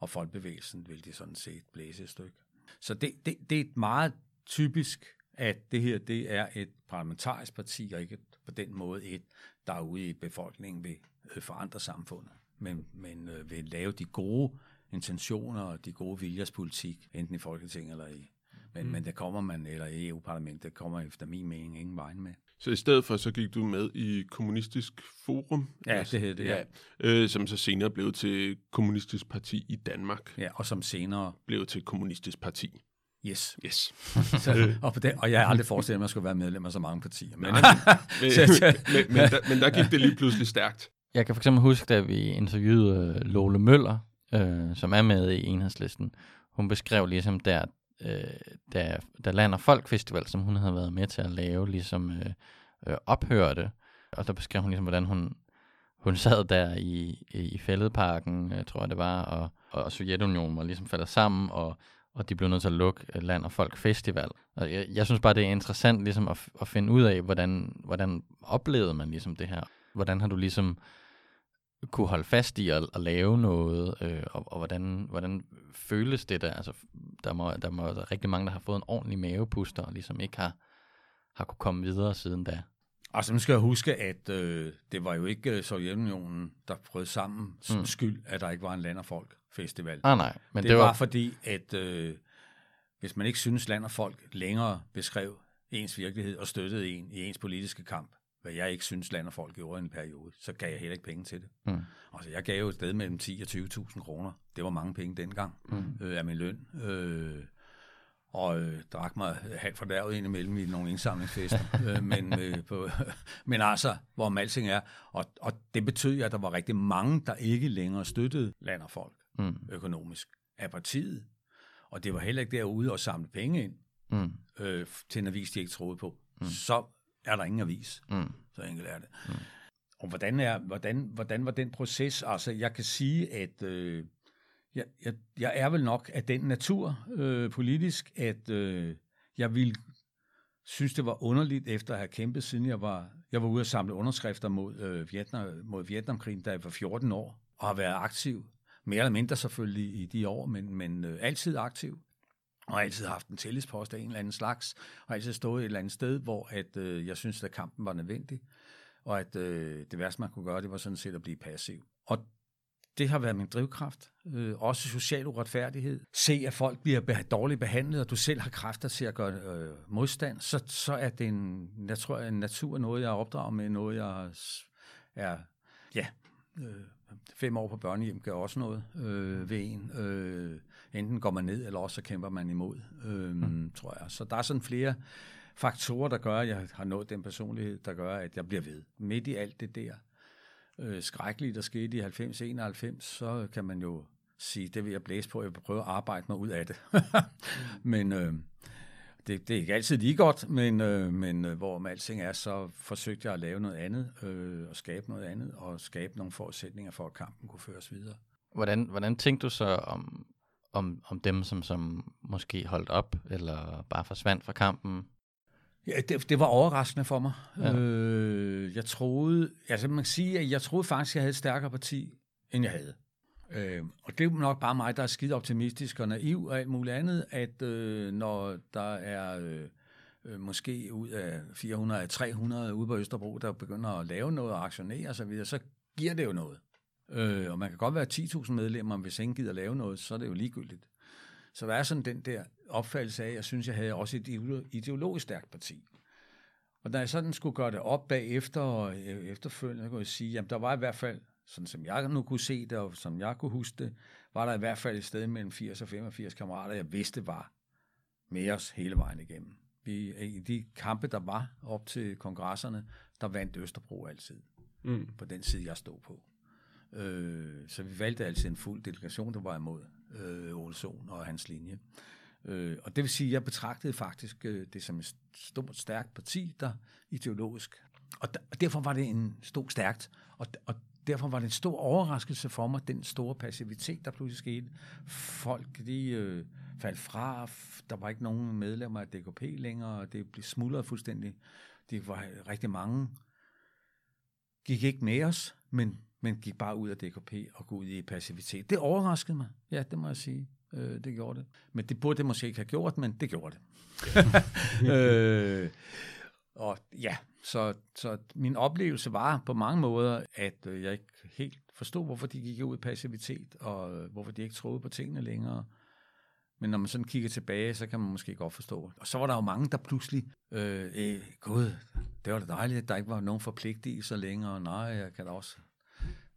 Og folkebevægelsen vil de sådan set blæse et stykke. Så det, det, det er meget typisk, at det her det er et parlamentarisk parti, og ikke på den måde et, der er ude i befolkningen vil øh, forandre samfundet, men, men øh, vil lave de gode intentioner og de gode viljers politik, enten i Folketinget eller i. Men, mm. men det kommer man, eller i EU-parlamentet, kommer efter min mening ingen vej med. Så i stedet for, så gik du med i Kommunistisk Forum. Ja, det hed det, ja. ja øh, som så senere blev til Kommunistisk Parti i Danmark. Ja, og som senere... Blev til Kommunistisk Parti. Yes. Yes. så, og, på det, og jeg har aldrig forestillet mig, at man skulle være medlem af så mange partier. Men, men, men, men, der, men der gik det lige pludselig stærkt. Jeg kan for eksempel huske, da vi interviewede øh, Lole Møller, øh, som er med i enhedslisten. Hun beskrev ligesom der, øh, da, da Land og Folk Festival, som hun havde været med til at lave, ligesom øh, øh, ophørte. Og der beskrev hun ligesom, hvordan hun, hun sad der i, i fældeparken, jeg tror jeg det var, og, og Sovjetunionen var ligesom faldet sammen, og, og de blev nødt til at lukke øh, Land og Folk Festival. Og jeg, jeg synes bare, det er interessant ligesom at, at finde ud af, hvordan, hvordan oplevede man ligesom det her? Hvordan har du ligesom kunne holde fast i at, at lave noget, øh, og, og hvordan, hvordan føles det der? Altså, der må, der må der er rigtig mange, der har fået en ordentlig mavepuster, og ligesom ikke har, har kunne komme videre siden da. Altså, nu skal jeg huske, at øh, det var jo ikke øh, Sovjetunionen, der prøvede sammen mm. skyld, at der ikke var en land og folk festival. Ah, nej, men det, det var, var fordi, at øh, hvis man ikke synes, land og folk længere beskrev ens virkelighed og støttede en i ens politiske kamp, hvad jeg ikke synes, land og folk gjorde i en periode, så gav jeg heller ikke penge til det. Mm. Altså, jeg gav jo et sted mellem 10 og 20.000 kroner. Det var mange penge dengang mm. øh, af min løn. Øh, og øh, drak mig halvt fordærvet ind imellem i nogle indsamlingsfester. øh, men, øh, på, men altså, hvor alting er. Og, og det betød, at der var rigtig mange, der ikke længere støttede land og folk mm. økonomisk af partiet. Og det var heller ikke derude at samle penge ind mm. øh, til en avis, de ikke troede på. Mm. Så er der ingen avis. Mm. Så enkelt er det. Mm. Og hvordan, er, hvordan, hvordan var den proces? Altså, jeg kan sige, at øh, jeg, jeg, jeg er vel nok af den natur øh, politisk, at øh, jeg vil synes, det var underligt efter at have kæmpet, siden jeg var, jeg var ude at samle underskrifter mod, øh, Vietnam, mod Vietnamkrigen, da jeg var 14 år, og har været aktiv. Mere eller mindre selvfølgelig i de år, men, men øh, altid aktiv og altid haft en tillidspost af en eller anden slags, og altid stået et eller andet sted, hvor at, øh, jeg synes, at kampen var nødvendig, og at øh, det værste, man kunne gøre, det var sådan set at blive passiv. Og det har været min drivkraft. Øh, også social uretfærdighed. Se, at folk bliver be- dårligt behandlet, og du selv har kræfter til at gøre øh, modstand, så, så er det en, jeg tror, en natur, noget jeg opdrager med, noget jeg er, ja, øh, fem år på børnehjem gør også noget øh, ved en. Øh, enten går man ned, eller også så kæmper man imod, øh, mm. tror jeg. Så der er sådan flere faktorer, der gør, at jeg har nået den personlighed, der gør, at jeg bliver ved. Midt i alt det der øh, skrækkelige, der skete i 90-91, så kan man jo sige, det vil jeg blæse på, jeg vil prøve at arbejde mig ud af det. men øh, det, det er ikke altid lige godt, men, øh, men øh, hvor med alting er, så forsøgte jeg at lave noget andet, øh, og skabe noget andet, og skabe nogle forudsætninger for, at kampen kunne føres videre. Hvordan, hvordan tænkte du så om, om, om dem, som, som måske holdt op, eller bare forsvandt fra kampen? Ja, det, det var overraskende for mig. Ja. Øh, jeg troede, altså man kan sige, at jeg troede faktisk, at jeg havde et stærkere parti, end jeg havde. Øh, og det er nok bare mig, der er skide optimistisk og naiv og alt muligt andet, at øh, når der er øh, øh måske ud af 400 af 300 ude på Østerbro, der begynder at lave noget og aktionere osv., så, giver det jo noget. Øh, og man kan godt være 10.000 medlemmer, hvis ingen gider lave noget, så er det jo ligegyldigt. Så der er sådan den der opfattelse af, at jeg synes, jeg havde også et ideologisk stærkt parti. Og da jeg sådan skulle gøre det op bagefter og øh, efterfølgende, kunne jeg sige, at der var i hvert fald, sådan som jeg nu kunne se det, og som jeg kunne huske det, var der i hvert fald et sted mellem 80 og 85 kammerater, jeg vidste var med os hele vejen igennem. Vi, I de kampe, der var op til kongresserne, der vandt Østerbro altid. Mm. På den side, jeg stod på. Øh, så vi valgte altid en fuld delegation, der var imod øh, Olsson og hans linje. Øh, og det vil sige, at jeg betragtede faktisk øh, det som et stort, stærkt parti, der ideologisk. Og, der, og derfor var det en stor stærkt, og, og derfor var det en stor overraskelse for mig, den store passivitet, der pludselig skete. Folk, de øh, faldt fra, der var ikke nogen medlemmer af DKP længere, og det blev smuldret fuldstændig. Det var rigtig mange, gik ikke med os, men men gik bare ud af DKP og gik ud i passivitet. Det overraskede mig, ja, det må jeg sige. Øh, det gjorde det. Men det burde det måske ikke have gjort, men det gjorde det. øh, og ja, så, så min oplevelse var på mange måder, at øh, jeg ikke helt forstod, hvorfor de gik ud i passivitet, og øh, hvorfor de ikke troede på tingene længere. Men når man sådan kigger tilbage, så kan man måske godt forstå. Og så var der jo mange, der pludselig, øh, øh, gud, det var da dejligt, at der ikke var nogen forpligtelser længere. Nej, jeg kan da også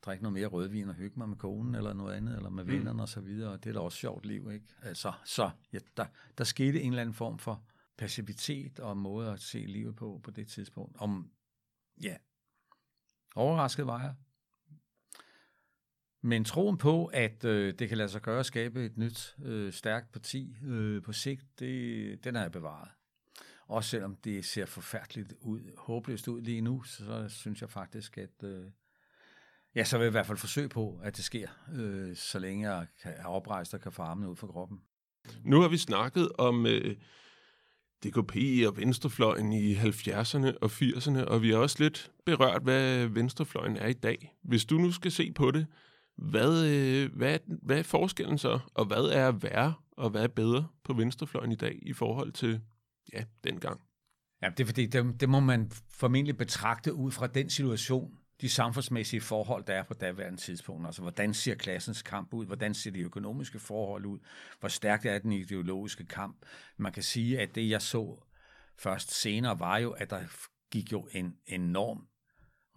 drikke noget mere rødvin og hygge mig med konen eller noget andet, eller med mm. vennerne mm. og så videre. Det er da også sjovt liv, ikke? Altså, så ja, der, der skete en eller anden form for passivitet og måde at se livet på på det tidspunkt. Om, ja, overrasket var jeg. Men troen på, at øh, det kan lade sig gøre at skabe et nyt, øh, stærkt parti øh, på sigt, det, den har jeg bevaret. Også selvom det ser forfærdeligt ud, håbløst ud lige nu, så synes jeg faktisk, at øh, Ja, så vil jeg i hvert fald forsøge på, at det sker, øh, så længe jeg kan, er oprejst og kan få armene ud fra kroppen. Nu har vi snakket om øh, DKP og venstrefløjen i 70'erne og 80'erne, og vi har også lidt berørt, hvad venstrefløjen er i dag. Hvis du nu skal se på det, hvad, øh, hvad, hvad er forskellen så, og hvad er værre, og hvad er bedre på venstrefløjen i dag i forhold til ja, dengang? Ja, det er fordi, det, det må man formentlig betragte ud fra den situation, de samfundsmæssige forhold, der er på daværende tidspunkt. Altså, hvordan ser klassens kamp ud? Hvordan ser de økonomiske forhold ud? Hvor stærkt er den ideologiske kamp? Man kan sige, at det, jeg så først senere, var jo, at der gik jo en enorm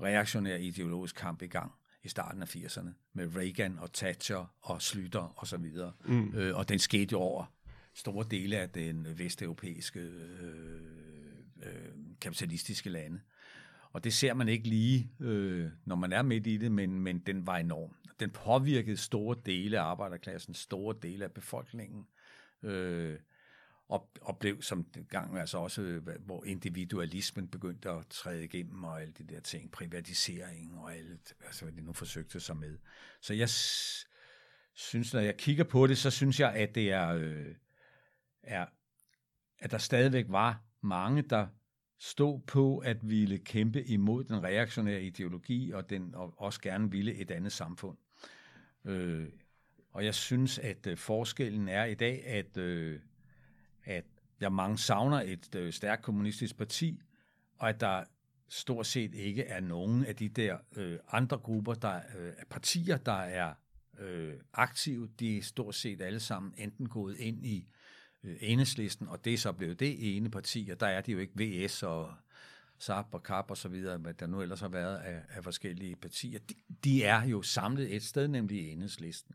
reaktionær ideologisk kamp i gang i starten af 80'erne med Reagan og Thatcher og Slytter og så videre. Mm. Øh, og den skete jo over store dele af den vesteuropæiske øh, øh, kapitalistiske lande. Og det ser man ikke lige, øh, når man er midt i det, men, men den var enorm. Den påvirkede store dele af arbejderklassen, store dele af befolkningen, øh, og, og blev som gang altså også, øh, hvor individualismen begyndte at træde igennem, og alle de der ting, privatisering og alt, altså hvad de nu forsøgte sig med. Så jeg synes, når jeg kigger på det, så synes jeg, at det er, øh, er at der stadigvæk var mange, der stod på at ville kæmpe imod den reaktionære ideologi, og, den, og også gerne ville et andet samfund. Øh, og jeg synes, at øh, forskellen er i dag, at, øh, at jeg mange savner et øh, stærkt kommunistisk parti, og at der stort set ikke er nogen af de der øh, andre grupper, der øh, partier, der er øh, aktive, de er stort set alle sammen enten gået ind i øh, Øh, enhedslisten, og det er så blevet det ene parti, og der er det jo ikke VS og SAP og KAP og så videre, hvad der nu ellers har været af, af forskellige partier. De, de er jo samlet et sted, nemlig enhedslisten.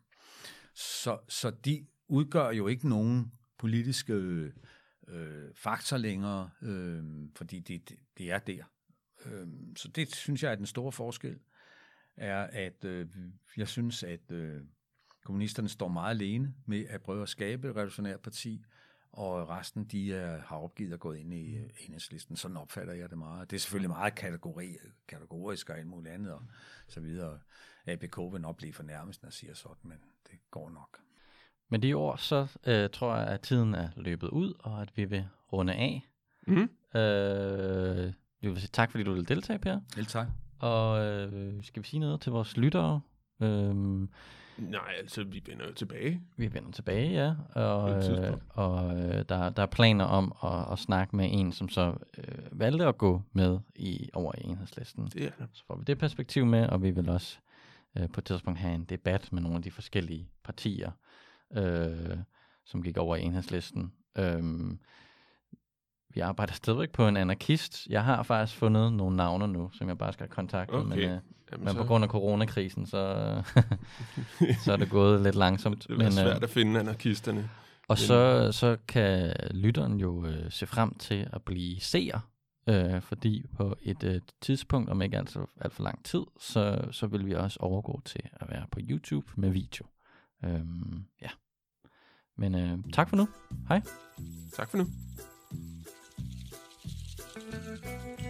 Så, så de udgør jo ikke nogen politiske øh, faktor længere, øh, fordi de, de, de er der. Øh, så det synes jeg er den store forskel, er at øh, jeg synes, at øh, kommunisterne står meget alene med at prøve at skabe et revolutionært parti, og resten de er, har opgivet at gå ind i mm. enhedslisten. Sådan opfatter jeg det meget. Det er selvfølgelig meget kategori, kategorisk og alt muligt andet og så videre. ABK vil nok blive fornærmest, når jeg siger sådan, men det går nok. Men de ord, så øh, tror jeg, at tiden er løbet ud, og at vi vil runde af. Mm. Øh, jeg vil sige tak, fordi du vil deltage, Per. Vel tak. Og øh, skal vi sige noget til vores lyttere? Øhm, Nej, altså, vi vender jo tilbage. vi vender tilbage, ja. Og, øh, og øh, der, der er planer om at, at snakke med en, som så øh, valgte at gå med i over i enhedslisten. Det er det. Så får vi det perspektiv med, og vi vil også øh, på et tidspunkt have en debat med nogle af de forskellige partier, øh, som gik over i enhedslisten. Øhm, vi arbejder stadigvæk på en anarkist. Jeg har faktisk fundet nogle navne nu, som jeg bare skal kontakte, Okay. men, øh, Jamen, men på grund af coronakrisen, så, så er det gået lidt langsomt. det er men, svært at finde anarkisterne. og så, så kan lytteren jo øh, se frem til at blive seer, øh, fordi på et øh, tidspunkt, om ikke altså alt for lang tid, så, så vil vi også overgå til at være på YouTube med video. Øhm, ja. Men øh, tak for nu. Hej. Tak for nu. Thank you.